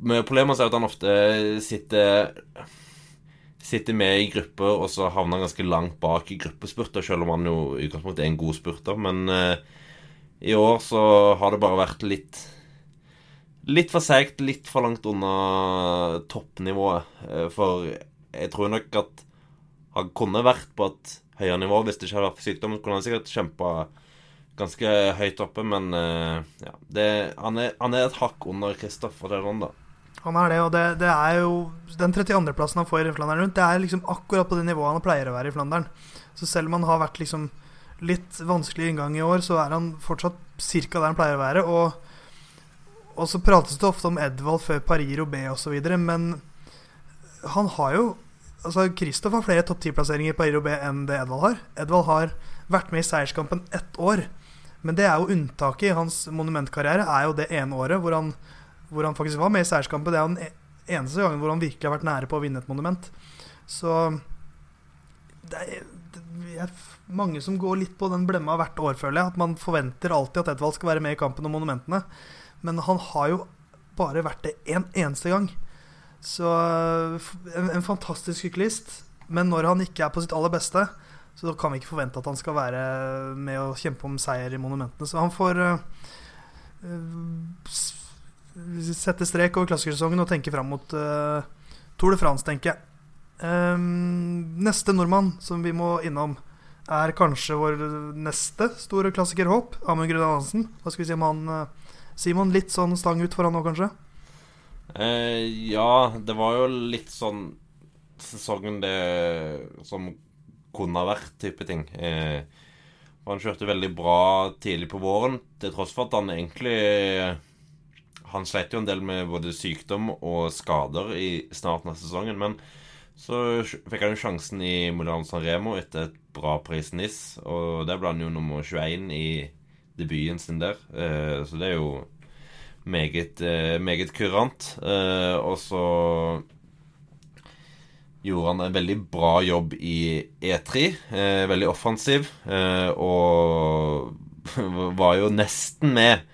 Men Problemet er at han ofte sitter Sitter med i grupper, og så havner han ganske langt bak i gruppespurter, selv om han jo i utgangspunktet er en god spurter. Men uh, i år så har det bare vært litt Litt for seigt, litt for langt unna toppnivået. Eh, for jeg tror nok at han kunne vært på et høyere nivå hvis det ikke hadde vært for sykdom. Kunne han sikkert kjempa ganske høyt oppe, men eh, ja, det, han, er, han, er, et hakk under Kristoffer Deland, da. Han er det, og det, det er jo Den 32.-plassen han får i Flandern rundt, det er liksom akkurat på det nivået han pleier å være i Flandern. Så selv om han har vært liksom litt vanskelig inngang i år, så er han fortsatt ca. der han pleier å være. Og og så prates det ofte om Edvald før Paris-Roubais osv., men han har jo Altså, Kristoff har flere topp ti-plasseringer i Paris-Roubais enn det Edvald har. Edvald har vært med i seierskampen ett år, men det er jo unntaket i hans monumentkarriere. Er jo det ene året hvor han, hvor han faktisk var med i seierskampen. Det er jo den e-, eneste gangen hvor han virkelig har vært nære på å vinne et monument. Så det er, det er mange som går litt på den blemma hvert år, føler jeg. At man forventer alltid at Edvald skal være med i kampen om monumentene. Men han har jo bare vært det én en eneste gang. Så en, en, fantastisk syklist. Men når han ikke er på sitt aller beste, så da kan vi ikke forvente at han skal være med å kjempe om seier i monumentene. Så han får uh, sette strek over klassikersesongen og tenke fram mot uh, Tour de France, tenker jeg. Um, neste nordmann som vi må innom, er kanskje vår neste store klassikerhåp. Amund Grønland Hansen. Hva skal vi si om han Simon, litt sånn stang ut for han nå, kanskje? Eh, ja, det var jo litt sånn sesongen det som kunne ha vært, type ting. Eh, han kjørte veldig bra tidlig på våren, til tross for at han egentlig Han sleit jo en del med både sykdom og skader i starten av sesongen, men så fikk han jo sjansen i Milan San Remo etter et bra pris NIS, og der ble han jo nummer 21 i debuten sin der. Eh, så det er jo meget, eh, meget kurant. Eh, og så gjorde han en veldig bra jobb i E3. veldig offensiv. og var jo nesten med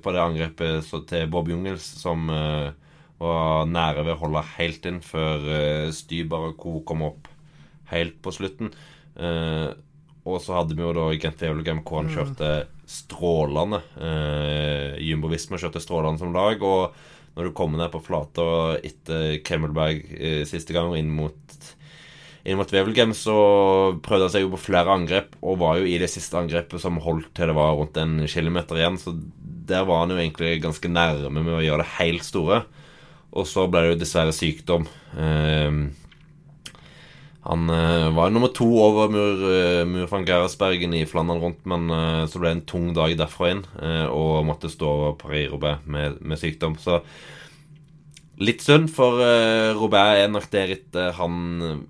på det angrepet til Bob Jungels, som var nære ved å holde helt inn før Stybar og co. kom opp helt på slutten. Og så hadde vi jo da Gent Wevelgem hvor han mm. kjørte strålende. Eh, Jumbo Visma kjørte strålende som lag. Og når du kommer ned på flata etter Kremmelberg eh, siste gang inn mot inn mot Wevelgem, så prøvde han seg jo på flere angrep, og var jo i det siste angrepet som holdt til det var rundt en kilometer igjen. Så der var han jo egentlig ganske nærme med å gjøre det helt store. Og så ble det jo dessverre sykdom. Eh, han uh, var nummer to over Mur, uh, Mur van Gerhardsbergen i Flandern rundt, men uh, så ble det en tung dag derfra inn og måtte stå over Paris-Robert med, med, sykdom. Så litt synd, for Robert er nok det rittet han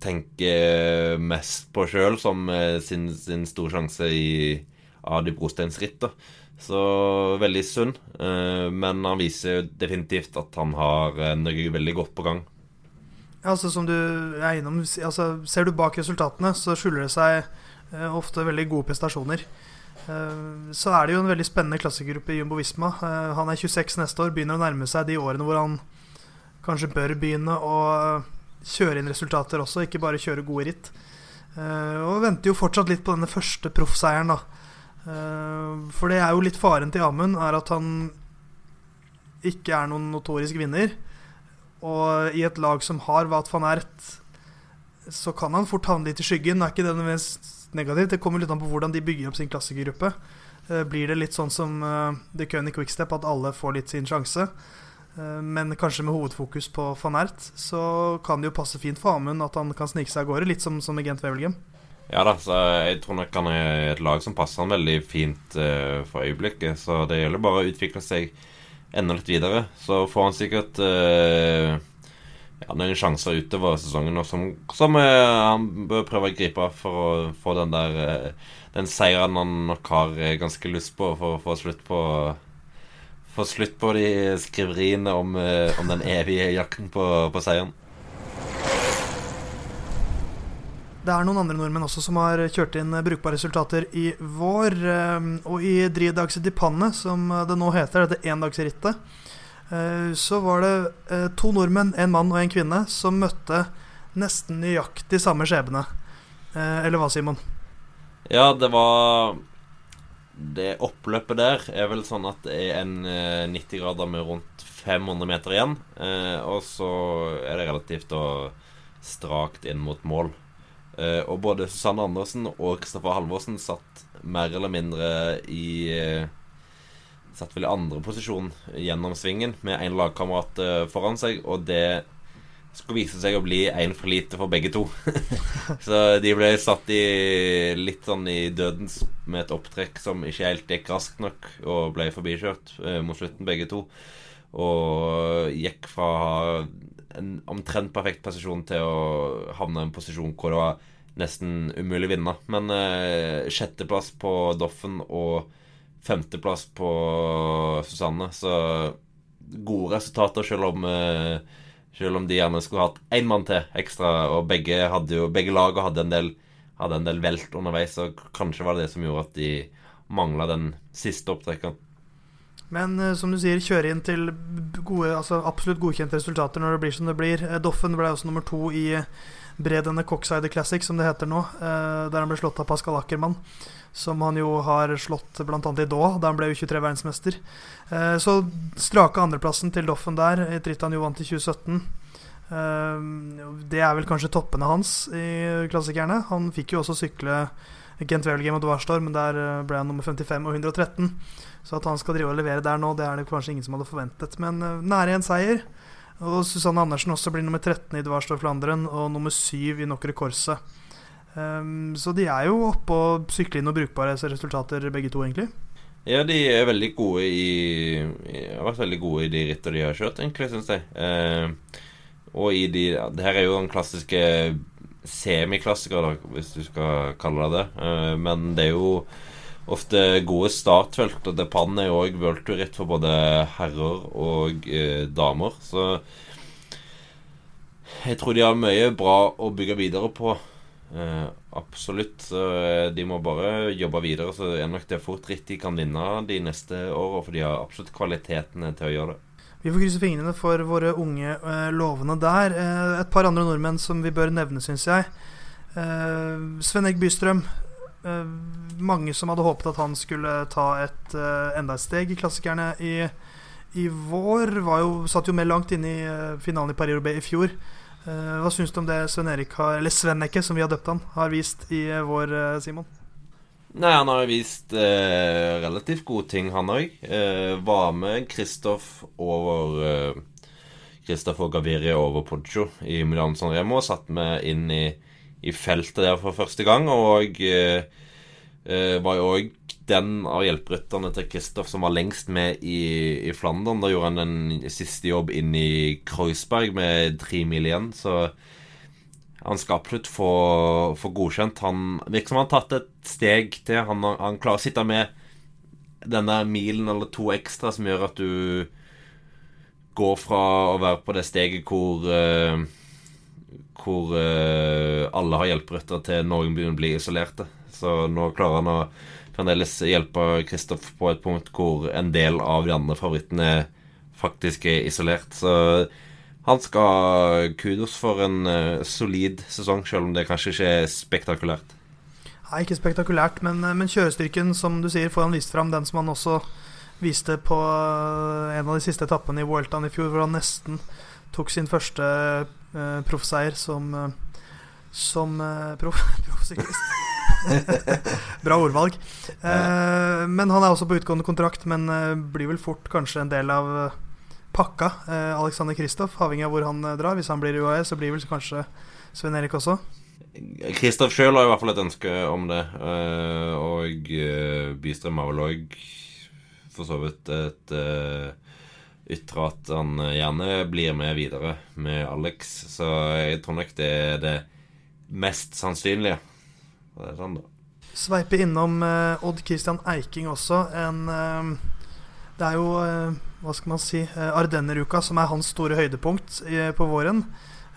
tenker mest på sjøl som sin, sin store sjanse i Adi Brosteins ritt. Så veldig sunn. Men han viser definitivt at han har noe veldig godt på gang. Altså som du er innom, altså, Ser du bak resultatene, så skjuler det seg uh, ofte veldig gode prestasjoner. Uh, så er det jo en veldig spennende klassegruppe i Jumbo Visma. Uh, han er 26 neste år, begynner å nærme seg de årene hvor han kanskje bør begynne å kjøre inn resultater også, ikke bare kjøre gode ritt. Og venter jo fortsatt litt på denne første proffseieren, da. For det er jo litt faren til Amund, er at han ikke er noen notorisk vinner. Og i et lag som har Wat van Ert, så kan han fort havne litt i skyggen. Det er ikke det mest negativt. Det kommer litt an på hvordan de bygger opp sin klassikergruppe. Eh, blir det litt sånn som uh, The König Quickstep, at alle får litt sin sjanse, uh, men kanskje med hovedfokus på van Ert, så kan det jo passe fint for Amund at han kan snike seg av gårde, litt som, som i Gent Wevelgem. Ja da, så jeg tror nok han er et lag som passer han veldig fint for øyeblikket. Så det gjelder bare å utvikle seg enda litt videre. Så får han sikkert uh, ja, noen sjanser utover sesongen nå som, som uh, han bør prøve å gripe for å få den der Den seieren han nok har ganske lyst på for å få slutt på Få slutt på de skriveriene om, om den evige jakten på, på seieren. Det er noen andre nordmenn også som har kjørt inn brukbare resultater i vår. eh, Og i Dridags di Panne, som det nå heter, dette endagsrittet, eh, så var det eh, to nordmenn, en mann og en kvinne, som møtte nesten nøyaktig samme skjebne. Eller hva, Simon? Ja, det var Det oppløpet der er vel sånn at det er en 90 grader med rundt 500 meter igjen. Og så er det relativt strakt inn mot mål. Uh, og både Susanne Andersen og Kristoffer Halvorsen satt mer eller mindre i uh, Satt vel i andre posisjon gjennom svingen med én lagkamerat uh, foran seg, og det skulle vise seg å bli én for lite for begge to. så de ble satt i litt sånn i dødens med et opptrekk som ikke helt gikk raskt nok, og ble forbikjørt mot slutten, begge to. Og gikk fra en omtrent perfekt posisjon til å havne i en posisjon hvor det var nesten umulig å vinne. Men eh, sjetteplass på Doffen og femteplass på Susanne, så gode resultater, selv om eh, selv om de gjerne skulle hatt én mann til ekstra, og begge, hadde jo, begge lagene hadde hadde en del velt underveis, så kanskje var det det som gjorde at de mangla den siste opptrekkeren. Men uh, som du sier, kjøre inn til gode, altså absolutt godkjente resultater når det blir som det blir. Uh, Doffen ble også nummer to i Bredene Coxide Classic, som det heter nå, uh, der han ble slått av Pascal Ackermann. Som han jo har slått bl.a. i Doha, da han ble U23-verdensmester. så strake andreplassen til Doffen der, et tritt han jo vant i 2017. det er vel kanskje toppene hans i klassikerne. Han fikk jo også sykle Gent Wevelgem og Dwarstor, men der ble han nummer 55 og 113. Så at han skal drive og levere der nå, det er det kanskje ingen som hadde forventet. Men nære en seier. Og Susanne Andersen også blir nummer 13 i Dvarstor Flandern og nummer 7 i Nokre Korse. Um, så de er jo oppe og sykler inn noen brukbare resultater, begge to, egentlig. Ja, de er veldig gode i Har vært veldig gode i de rittene de har kjørt, egentlig, syns jeg. Uh, og i de Det her er jo den klassiske semiklassiker, hvis du skal kalle det det. Uh, men det er jo ofte gode startfelt. Og Depan er jo òg worldtour-ritt for både herrer og eh, damer. Så jeg tror de har mye bra å bygge videre på. Eh, absolutt. Eh, de må bare jobbe videre. Så er nok det fort ritt de kan vinne de neste åra, for de har absolutt kvalitetene til å gjøre det. Vi får krysse fingrene for våre unge eh, lovende der. Eh, et par andre nordmenn som vi bør nevne, syns jeg. Eh, Sven Egg Bystrøm mange som hadde håpet at han skulle ta et uh, enda et steg i klassikerne i, i vår. Jo, satt jo med langt inne i uh, finalen i Paris-Roubais i fjor. hva syns du om det Sven Erik har Eller Svenneke, som vi har døpt han, har vist i vår, Simon? Nei, han har vist relativt gode ting, han òg. var med Kristoff over Kristoff og Gaviria over Poggio i Milan San Remo. Satt med inn i i feltet der for første gang. Og eh, var jo òg den av hjelperytterne til Kristoff som var lengst med i, i Flandern. Da gjorde han en siste jobb inn i Kreuzberg med tre mil igjen. Så han skal absolutt få, få godkjent. Han virker som han har tatt et steg til. Han, han klarer å sitte med denne milen eller to ekstra som gjør at du går fra å være på det steget hvor uh, Hvor uh, alle har hjelperøtter, til noen begynner å bli isolerte. Så nå klarer han å fremdeles hjelpe Kristoff på et punkt hvor en del av de andre favorittene faktisk er isolert. Så han skal kudos for en uh, solid sesong, selv om det kanskje ikke er spektakulært. Nei, ikke spektakulært, men, eh, men, kjørestyrken, som du sier, får han vist fram. Den som han også viste på en av de siste etappene i Vueltaen i fjor, hvor han nesten tok sin første uh, proffseier som, uh, som proff, proffsyklist. Bra ordvalg. men han er også på utgående kontrakt, men blir vel fort kanskje en del av pakka. Eh, Alexander Kristoff, avhengig av hvor han eh, drar. Hvis han blir i UAE, så blir vel kanskje Sven Erik også. Kristoff sjøl har i hvert fall et ønske om det. Eh, og eh, Bystrøm har vel òg for så vidt et ytre at han gjerne blir med videre med Alex. Så jeg tror nok det er det mest sannsynlige. Det er sånn, da. Sveipe innom uh, Odd Christian Eiking også. En uh, Det er jo hva skal man si eh, Ardenneruka, som er hans store høydepunkt på våren.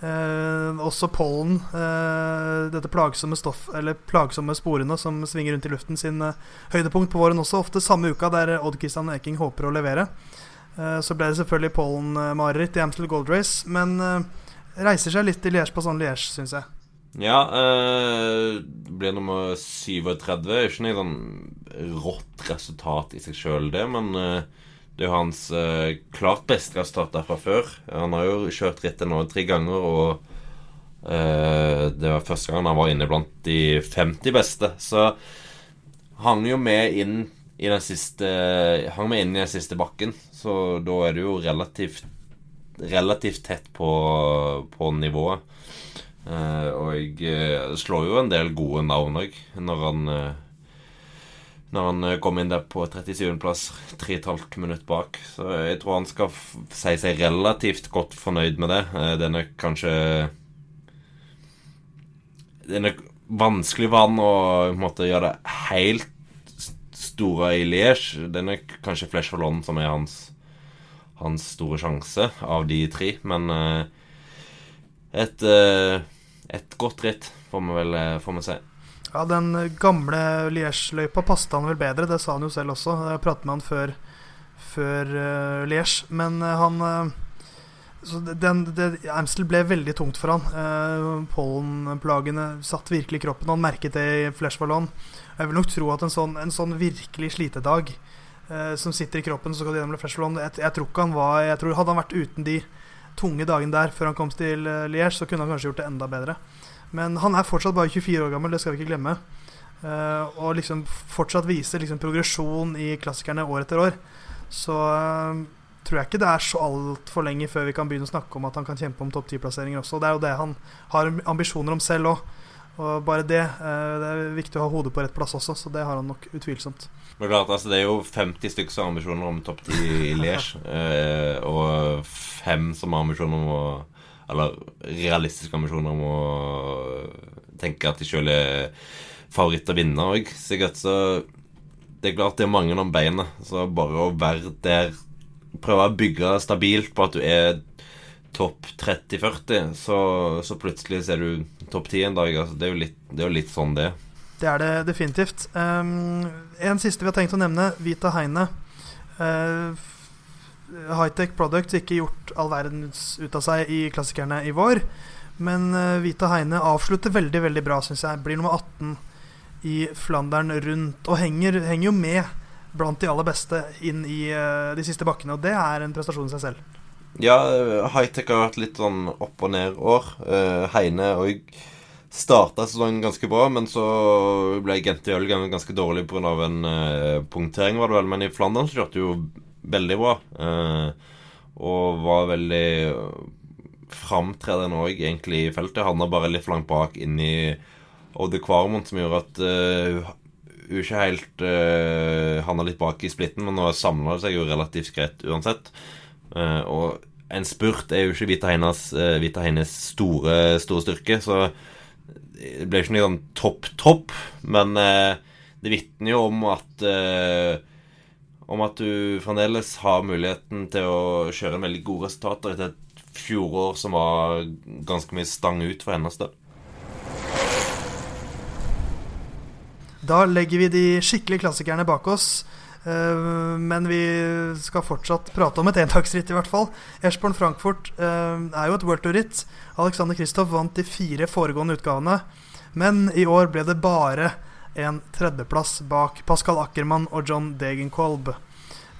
Eh, også pollen, eh, dette plagsomme stoff Eller plagsomme sporene som svinger rundt i luften, sin eh, høydepunkt på våren også. Ofte samme uka der Odd Christian Eking håper å levere. Eh, så ble det selvfølgelig pollen-mareritt i Amstel Gold Race, men eh, reiser seg litt i Liège på sånn Liège, syns jeg. Ja, eh, ble nummer 37. Ikke noe sånn rått resultat i seg sjøl, det, men eh, det er jo hans eh, klart beste resultat der fra før. Han har jo kjørt rittet nå tre ganger, og eh, det var første gang han var inne blant de 50 beste. Så hang jo med inn i den siste Hang meg inn i den siste bakken, så da er det jo relativt relativt tett på, på nivået. Eh, og jeg eh, slår jo en del gode navn òg, når han eh, når han eh, kom inn der på 37.-plass, 3,5 minutter bak. Så jeg tror han skal si seg relativt godt fornøyd med det. Det er nok kanskje Det er nok vanskelig for han å måte, gjøre det helt store i Liège. Den er kanskje Flesh for London som er hans, hans store sjanse av de tre. Men eh, et, et godt ritt, får vi vel får vi se. Ja, den gamle Liège-løypa passet han vel bedre, det sa han jo selv også. Jeg pratet med han før, før Liège. Men han så den, det, Amstel ble veldig tungt for han. Eh, Pollenplagene satt virkelig i kroppen. Han merket det i Flesh Ballon. Jeg vil nok tro at en sånn, en sånn virkelig slitedag eh, som sitter i kroppen, så skal gjennom Flesh jeg, jeg, tror ikke han var jeg tror Hadde han vært uten de tunge dagene der før han kom til uh, Liège, så kunne han kanskje gjort det enda bedre. Men han er fortsatt bare 24 år gammel, det skal vi ikke glemme. Eh, og liksom fortsatt viser liksom progresjon i klassikerne år etter år. Så uh, tror jeg ikke det er så altfor lenge før vi kan begynne å snakke om at han kan kjempe om topp 10-plasseringer også. Det er jo det han har ambisjoner om selv òg. Og bare det uh, Det er viktig å ha hodet på rett plass også, så det har han nok utvilsomt. Men klart, altså Det er jo 50 stykker som har ambisjoner om topp 10 i Liège, og fem som har ambisjoner om å eller realistiske ambisjoner om å tenke at de sjøl er favoritt å vinne òg. Sikkert så Det er klart det er mange om beinet, så bare å være der Prøve å bygge stabilt på at du er topp 30-40, så, så, plutselig ser du topp 10 en dag. Altså, det, er jo litt, det er jo litt sånn det Det er det definitivt. Um, en siste vi har tenkt å nevne, Vita Heine. Uh, Hightech Products ikke gjort all verden ut av seg i klassikerne i vår. Men uh, Vita Heine avslutter veldig veldig bra, syns jeg. Blir nummer 18 i Flandern rundt. Og henger, henger jo med blant de aller beste inn i uh, de siste bakkene. Og det er en prestasjon i seg selv. Ja, high-tech har vært litt sånn opp og ned år. Uh, Heine og starta sesongen ganske bra, men så ble Gente Ølgang ganske dårlig pga. en uh, punktering, var det vel. Men i Flandern så kjørte jo veldig bra. Eh, og var veldig framtredende òg, egentlig, i feltet. Havna bare litt langt bak inn i Odde Kvarmont, som gjorde at hun ikke helt uh, havna litt bak i splitten, men nå samla det seg jo relativt greit uansett. Uh, og en spurt er jo ikke Vita Heinas, uh, Vita Heines store, store styrke, så det ble ikke noe sånn topp-topp, men det vitner jo om at om at du fremdeles har muligheten til å kjøre en veldig gode resultater etter et fjorår som var ganske mye stang ut for hennes del. Da legger vi de skikkelige klassikerne bak oss. Uh, men vi skal fortsatt prate om et endagsritt, i hvert fall. Eschborn Frankfurt uh, er jo et World Tour-ritt. Alexander Kristoff vant de fire foregående utgavene. Men i år ble det bare en tredjeplass bak Pascal Ackermann og John Degenkolb.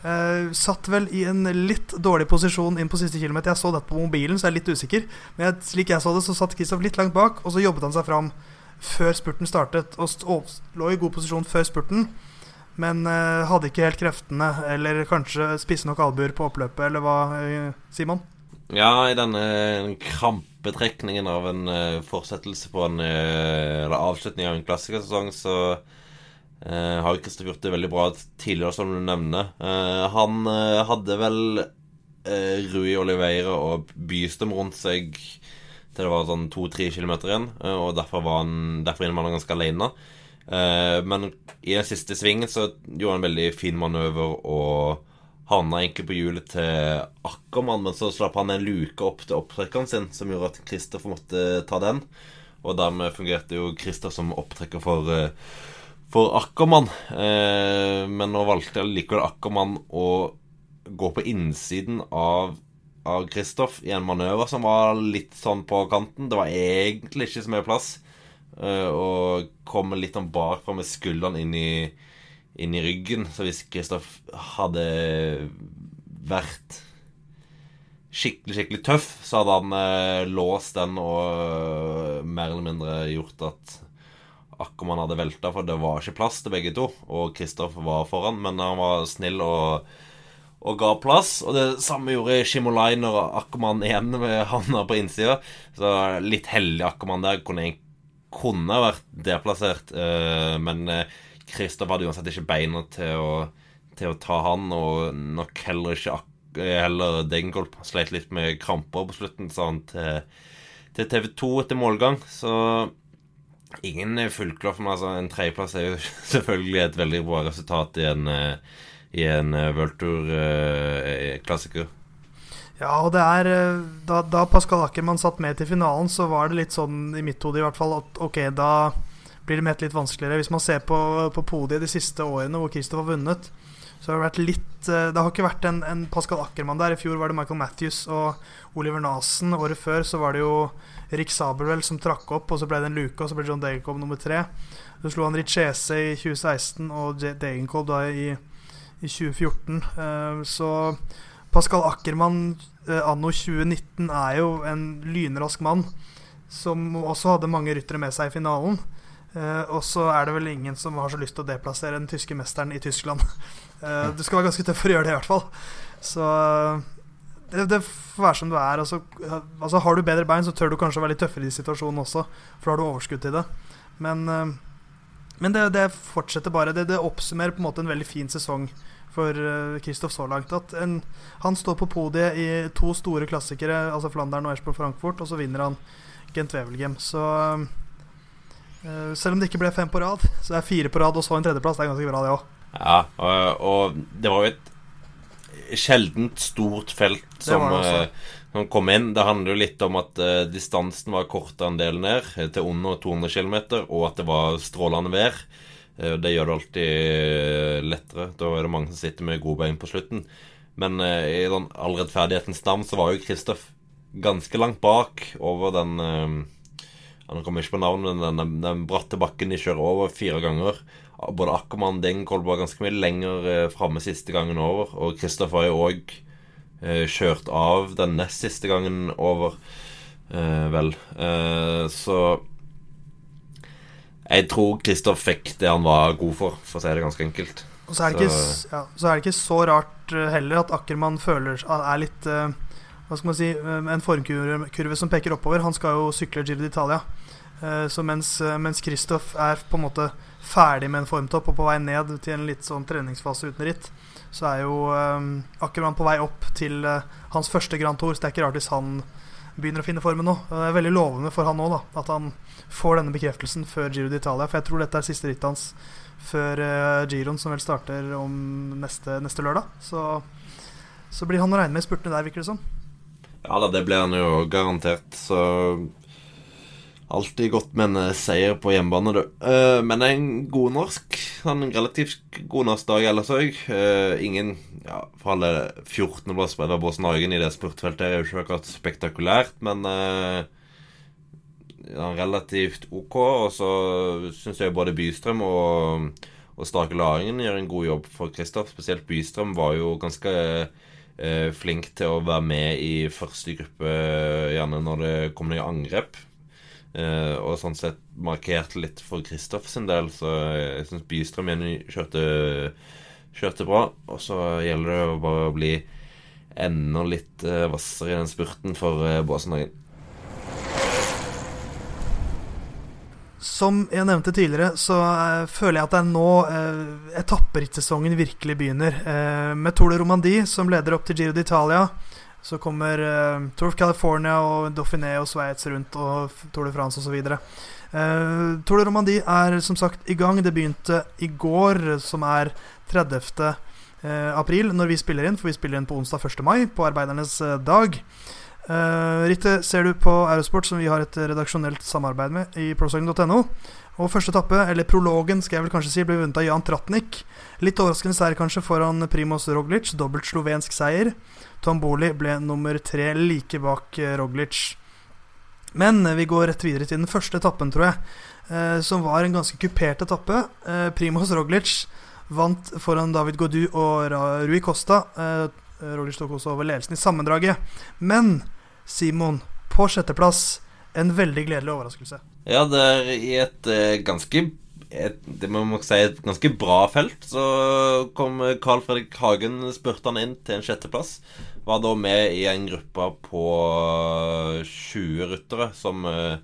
Uh, satt vel i en litt dårlig posisjon inn på siste kilometer. Jeg så dette på mobilen, så jeg er litt usikker. Men slik jeg så det, så satt Kristoff litt langt bak, og så jobbet han seg fram før spurten startet, og lå i god posisjon før spurten. Men uh, hadde ikke helt kreftene, eller kanskje spisse nok albuer på oppløpet, eller hva, uh, Simon? Ja, i denne krampetrekningen av en uh, fortsettelse på en Eller avslutning av en klassikersesong, så har jo Kristoff gjort det veldig bra tidligere, som du nevner. han hadde vel Rui Oliveira og Bystem rundt seg til det var sånn to-tre kilometer igjen, eh, og derfor var han Derfor innom han ganske alene. Eh, men i den siste svingen så gjorde han en veldig fin manøver og havna egentlig på hjulet til Ackermann, men så slapp han en luke opp til opptrekkeren sin, som gjorde at Kristoffer måtte ta den. Og dermed fungerte jo Kristoffer som opptrekker for, eh, for Ackermann. Men nå valgte likevel Ackermann å gå på innsiden av av Kristoff i en manøver som var litt sånn på kanten. Det var egentlig ikke så mye plass. Uh, og komme litt sånn bakfra med skuldrene inn inn i ryggen. Så hvis Kristoff hadde vært skikkelig, skikkelig tøff, så hadde han uh, låst den og mer eller mindre gjort at Akkermann hadde velta, for det var ikke plass til begge to. Og Kristoff var foran, men han var snill og og ga plass. Og det samme gjorde Shimoliner og Akkermann igjen med havna på innsida. Så litt heldig Akkermann der kunne, kunne vært deplassert. Eh, men Kristoff eh, hadde uansett ikke beina til å, til å ta han, og nok heller ikke eh, heller Degenkolb sleit litt med kramper på slutten, sa han til, til TV 2 etter målgang. Så ingen fullklart for meg. Altså, en tredjeplass er jo selvfølgelig et veldig bra resultat i en i en uh, World Tour-klassiker. ja, og det er eh, da, da, Pascal Ackermann satt med til finalen, så var det litt sånn i mitt hode i hvert fall at ok, da blir det med litt vanskeligere. Hvis man ser på, på podiet de siste årene hvor Kristoff har vunnet, så har det vært litt Det har ikke vært en, en, Pascal Ackermann der. I fjor var det Michael Matthews og Oliver Nasen. Året før så var det jo Rick Sabelwell som trakk opp, og så ble det en luke, og så ble John Degenkolb nummer tre. Så slo han Richese i 2016 og Degenkolb da i i 2014. Eh, så Pascal Ackermann eh, anno 2019 er jo en lynrask mann som også hadde mange ryttere med seg i finalen. Uh, og så er det vel ingen som har så lyst til å deplassere den tyske mesteren i Tyskland. Uh, du skal være ganske tøff for å gjøre det, i hvert fall. Så det, det får være som du er. Altså, altså, har du bedre bein, så tør du kanskje å være litt tøffere i situasjonen også, for da har du overskudd til det. Men, men det, det, fortsetter bare. Det, det, oppsummerer på en måte en veldig fin sesong for Kristoff uh, så langt. At en, han står på podiet i to store klassikere, altså Flandern og Eschborg Frankfurt, og så vinner han Gent Wevelgem. Så uh, selv om det ikke ble fem på rad, så er fire på rad og så en tredjeplass. Det er ganske bra, det òg. Ja, og, og, det var jo et sjeldent stort felt som, som, kom inn. Det handler jo litt om at uh, distansen var kortere en del ned, til under 200 km, og at det var strålende vær. Eh, det gjør det alltid eh, lettere. Da er det mange som sitter med gode bein på slutten. Men eh, i den all rettferdighetens navn så var jo Kristoff ganske langt bak over den Han kommer ikke på navnet, men den, den bratte bakken de kjører over fire ganger. Både Ackermann og Degenkolb var ganske mye lenger framme siste gangen over. Og Kristoff har jo òg kjørt av den nest siste gangen over, vel. så jeg tror Kristoff fikk det han var god for, for å si det ganske enkelt. Og så er det, så. Ikke, ja, så er det ikke så rart eh, heller at Ackermann føler er litt uh, Hva skal man si uh, En formkurve som peker oppover. Han skal jo sykle Giro d'Italia. Så mens, mens Kristoff er på en måte ferdig med en formtopp og på vei ned til en litt sånn treningsfase uten ritt, så er jo Ackermann på vei opp til hans første Grand Tour. Så det er ikke rart hvis han begynner å finne formen nå. Det er veldig lovende for han òg, at han får denne bekreftelsen før Giro d'Italia. For jeg tror dette er siste rittet hans før uh, Giroen, som vel starter om neste, neste lørdag. Så, så, blir han å regne med i spurtene der, virker det som. Ja da, det blir han jo garantert. Så Alltid godt med en eh, seier på hjemmebane, du. Uh, men en god norsk. En relativt god norsk dag ellers òg. Uh, ingen ja, For alle 14.-plass på Båsen Hagen i det spurtfeltet er jo ikke akkurat spektakulært, men uh, relativt OK. Og så syns jeg både Bystrøm og, og Starke Laringen gjør en god jobb for Kristoff. Spesielt Bystrøm var jo ganske flink til å være med i første gruppe, gjerne når det kom noen angrep. Eh, og sånn sett markerte litt for Kristoff sin del, så jeg syns Bystrøm igjen kjørte, kjørte bra. Og så gjelder det bare å bli enda litt eh, vassere i den spurten for uh, Båsenhagen. Som jeg nevnte tidligere, så uh, føler jeg at det er nå uh, etapperittsesongen virkelig begynner. Uh, med Tour de Romandie som leder opp til Giro d'Italia. Så kommer uh, Tour of California og Dauphiné og Sveits rundt, og Tour de France osv. Uh, Tour de Romandie er som sagt i gang. Det begynte i går, som er 30. Uh, april, når vi spiller inn. For vi spiller inn på onsdag 1. mai, på arbeidernes uh, dag. Uh, Ritte ser du på Eurosport, som vi har et redaksjonelt samarbeid med i procycling.no. Og første etappe, eller prologen, skal jeg vel kanskje si, ble vunnet av Jan Tratnik. Litt overraskende seier kanskje foran Primoz Roglic, dobbelt slovensk seier. Tomboli ble nummer tre, like bak eh, Roglic. Men eh, vi går rett videre til den første etappen, tror jeg, eh, som var en ganske kupert etappe. Eh, Primoz Roglic vant foran David Godu og Rui Costa. Eh, Roglic tok også over ledelsen i sammendraget. Men Simon, på sjetteplass, en veldig gledelig overraskelse. Ja, det er i et eh, ganske et, det må man si et ganske bra felt. Så kom Carl Fredrik Hagen spurte han inn til en sjetteplass. Var da med i en gruppe på 20 ryttere som, eh,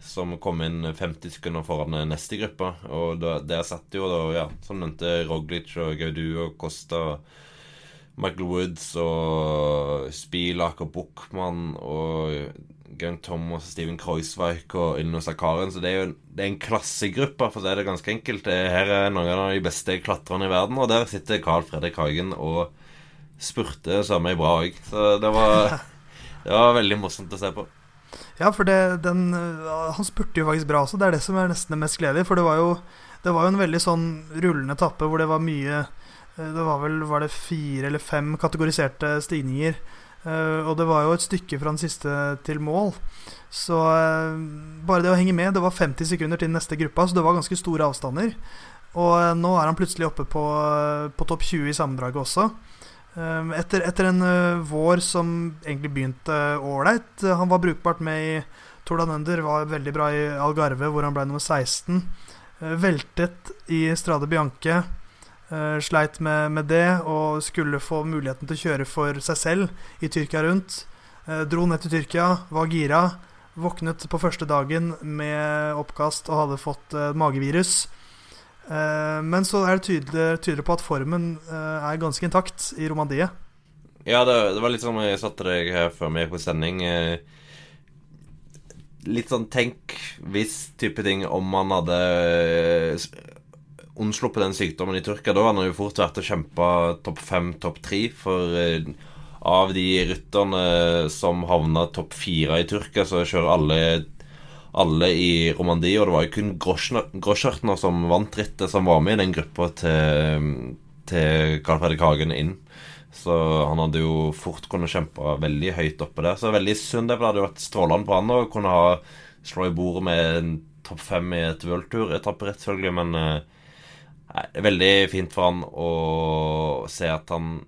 som kom inn 50 sekunder foran neste gruppe. Og der satt jo da, ja, som nevnte, Roglic og Gaudu og Costa. Michael Woods og Spilak og Buchmann og Gunn Thomas, Steven Kreuzweig og Ilno Sakaren. Så det er jo det er en klassegruppe, for å si det ganske enkelt. Her er noen av de beste klatrerne i verden, og der sitter Carl Fredrik Hagen og spurte samme bra òg. Så det var, det var veldig morsomt å se på. Ja, for det, den, han spurte jo faktisk bra også. Det er det som er nesten det mest gledelige. For det var jo, det var jo en veldig sånn rullende etappe hvor det var mye Det var vel var det fire eller fem kategoriserte stigninger. Uh, og det var jo et stykke fra den siste til mål. Så uh, bare det å henge med Det var 50 sekunder til neste gruppa, så det var ganske store avstander. Og nå er han plutselig oppe på, på topp 20 i sammendraget også. Etter, etter, en vår som egentlig begynte ålreit. Han var brukbart med i Tour Under, var veldig bra i Algarve, hvor han ble nummer 16. Uh, veltet i Strade Bianche. Sleit med, med, det og skulle få muligheten til å kjøre for seg selv i Tyrkia rundt. dro ned til Tyrkia, var gira. Våknet på første dagen med oppkast og hadde fått magevirus. Eh, men så er det tydelig, tydelig på at formen eh, er ganske intakt i Romandie. Ja, det, det, var litt som jeg satte deg her før vi gikk på sending. Eh, litt sånn tenk hvis type ting om man hadde unnsluppet den sykdommen i Tyrkia. Da hadde han jo fort vært å kjempe topp fem, topp tre. For av de rytterne som havna topp fire i Tyrkia, så kjører alle alle i Romandie, og det var jo kun Groschartner som vant rittet, som var med i den gruppa til, til Carl Fredrik Hagen inn. Så han hadde jo fort kunnet kjempe veldig høyt oppe der. Så veldig synd det, for det hadde jo vært strålende på han å kunne ha slå i bordet med en topp fem i et worldtour-etapperett, selvfølgelig, men eh, er veldig fint for han å se at han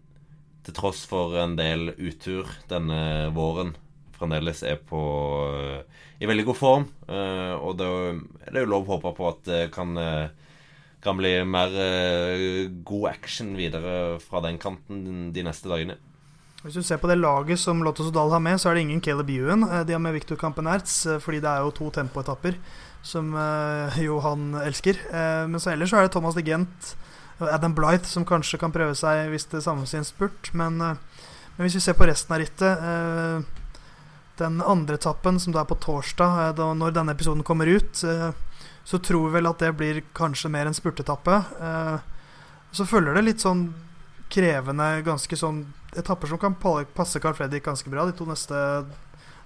til tross for en del utur denne våren fremdeles er på i veldig god form. Uh, og det er jo lov å håpe på at det kan, uh, kan bli mer uh, god action videre fra den kanten de neste dagene. Hvis du ser på det laget som Lotto Sodal har med, så er det ingen Caleb Ewan. De har med Victor Campenertz, fordi det er jo to tempoetapper som jo han elsker. Men så ellers så er det Thomas de Gent og Adam Blythe, som kanskje kan prøve seg hvis det samles i en spurt. Men, men, hvis vi ser på resten av rittet Den andre etappen, som da er på torsdag, da, når denne episoden kommer ut, så tror vi vel at det blir kanskje mer en spurtetappe. så følger det litt sånn krevende, ganske sånn etapper som kan passe Carl Fredrik ganske bra de to neste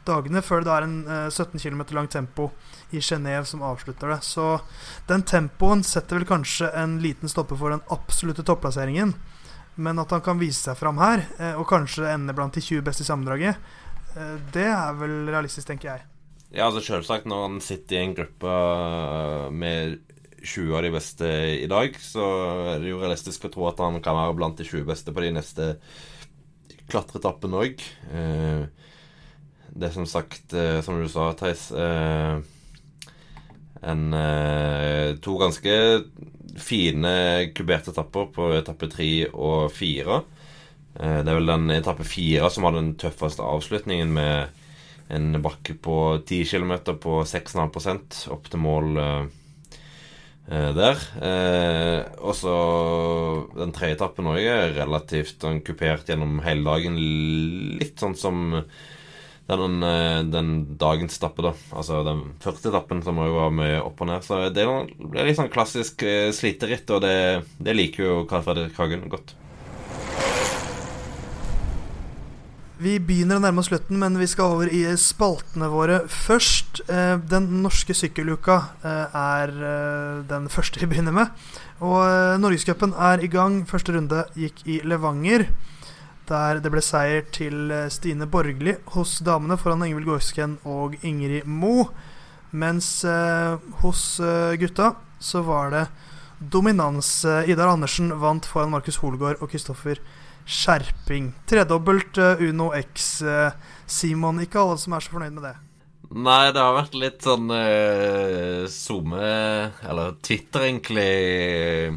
dagene, før det er en eh, 17 km lang tempo i Genéve som avslutter det. Så den tempoen setter vel kanskje en liten stopper for den absolutte topplasseringen. Men at han kan vise seg fram her, eh, og kanskje ende blant de 20 beste i sammendraget, eh, det er vel realistisk, tenker jeg. Ja, altså selvsagt, når han sitter i en gruppe eh, med 20 av de beste i dag, så er det jo realistisk å tro at han kan være blant de 20 beste på de neste klatretappene òg. Det er som sagt, som du sa, Theis en, To ganske fine kuberte etapper på etappe tre og fire. Det er vel den etappe fire som har den tøffeste avslutningen, med en bakke på 10 km på 6,5% opp til mål Eh, der. Eh, og så den tredje etappen òg er relativt kupert gjennom hele dagen. Litt sånn som den, eh, den dagens etappe, da. Altså den første etappen som òg var mye opp og ned. Så det er, litt sånn klassisk sliteritt, og det, det liker jo Karl Fredrik Hagen godt. Vi begynner å nærme oss slutten, men vi skal over i spaltene våre først. Eh, den norske sykkeluka eh, er eh, den første vi begynner med. Og Norgescupen er i gang. Første runde gikk i Levanger. Der det ble seier til Stine Borgli hos damene foran Ingvild Gåsken og Ingrid Mo. Mens hos gutta så var det dominans. Idar Andersen vant foran Markus Holgaard og Kristoffer skjerping. Tredobbelt Uno X, Simon. Ikke alle som er så fornøyd med det. Nei, det har vært litt sånn uh, SoMe Eller Twitter, egentlig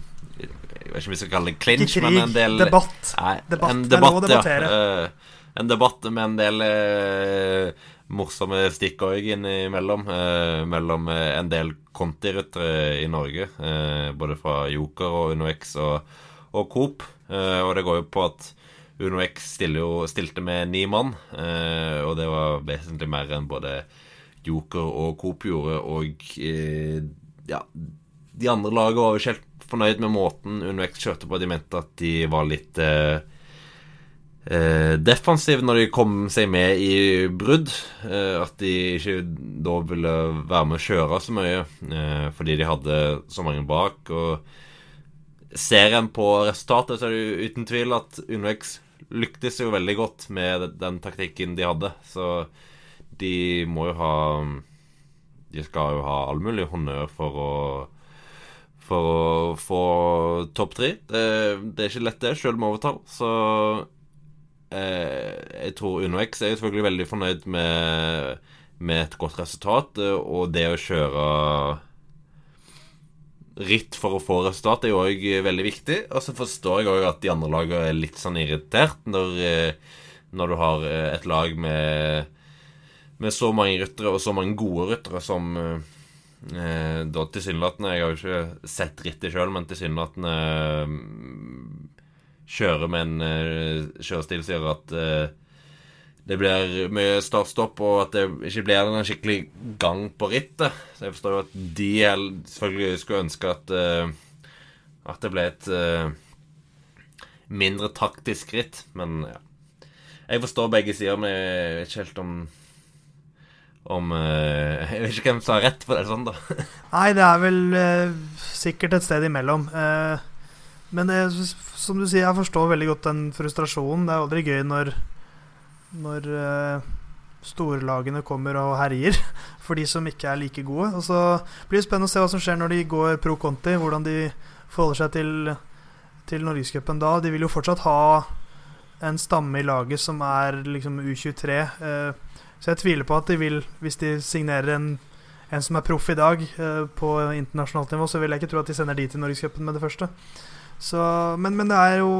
Jeg vet ikke om vi skal kalle det clinch, men en del Debatt. Nei, debatt. En debatt, ja. Uh, en debatt med en del uh, morsomme stikk òg innimellom. Uh, mellom en del kontiryttere i Norge. både fra Joker og UnoX og, og Coop. Og det går jo på at Uno X stilte med ni mann, og det var vesentlig mer enn både Joker og Coop gjorde. Og ja, de andre lagene var jo ikke helt fornøyd med måten Uno kjørte på. De mente at de var litt defensive når de kom seg med i brudd. at de ikke da ville være med å kjøre så mye fordi de hadde så mange bak. og Ser en på resultatet, så er det jo uten tvil at UnoX lyktes jo veldig godt med den taktikken de hadde. Så de må jo ha De skal jo ha all mulig honnør for å For å få topp tre. Det, det, er ikke lett, det, sjøl med overtall. Så eh, jeg tror UnoX er selvfølgelig veldig fornøyd med, med et godt resultat, og det å kjøre ritt for å få resultat er jo òg veldig viktig. Og så forstår jeg òg at de andre lagene er litt sånn irritert når, eh, når du har eh, et lag med, med så mange ryttere, og så mange gode ryttere som eh, da tilsynelatende Jeg har jo ikke sett rittet sjøl, men tilsynelatende eh, kjører med en eh, kjørestil som gjør at eh, det blir mye start-stopp, og at det ikke blir en skikkelig gang på rittet. Så jeg forstår jo at de selvfølgelig skulle ønske at, uh, at det ble et uh, mindre taktisk ritt. Men ja. Jeg forstår begge sider, men jeg vet ikke helt om om uh, Jeg vet ikke hvem som har rett på det sånn, da. Nei, det er vel sikkert et sted imellom. men det, som du sier, jeg forstår veldig godt den frustrasjonen. Det er aldri gøy når når uh, storlagene kommer og herjer for de som ikke er like gode. Og så blir det spennende å se hva som skjer når de går pro Conti, hvordan de forholder seg til, til Norgescupen da. De vil jo fortsatt ha en stamme i laget som er liksom U23. Uh, eh, så jeg tviler på at de vil, hvis de signerer en, en som er proff i dag uh, på internasjonalt nivå, så vil jeg ikke tro at de sender de til Norgescupen med det første. Så, men, men, det er jo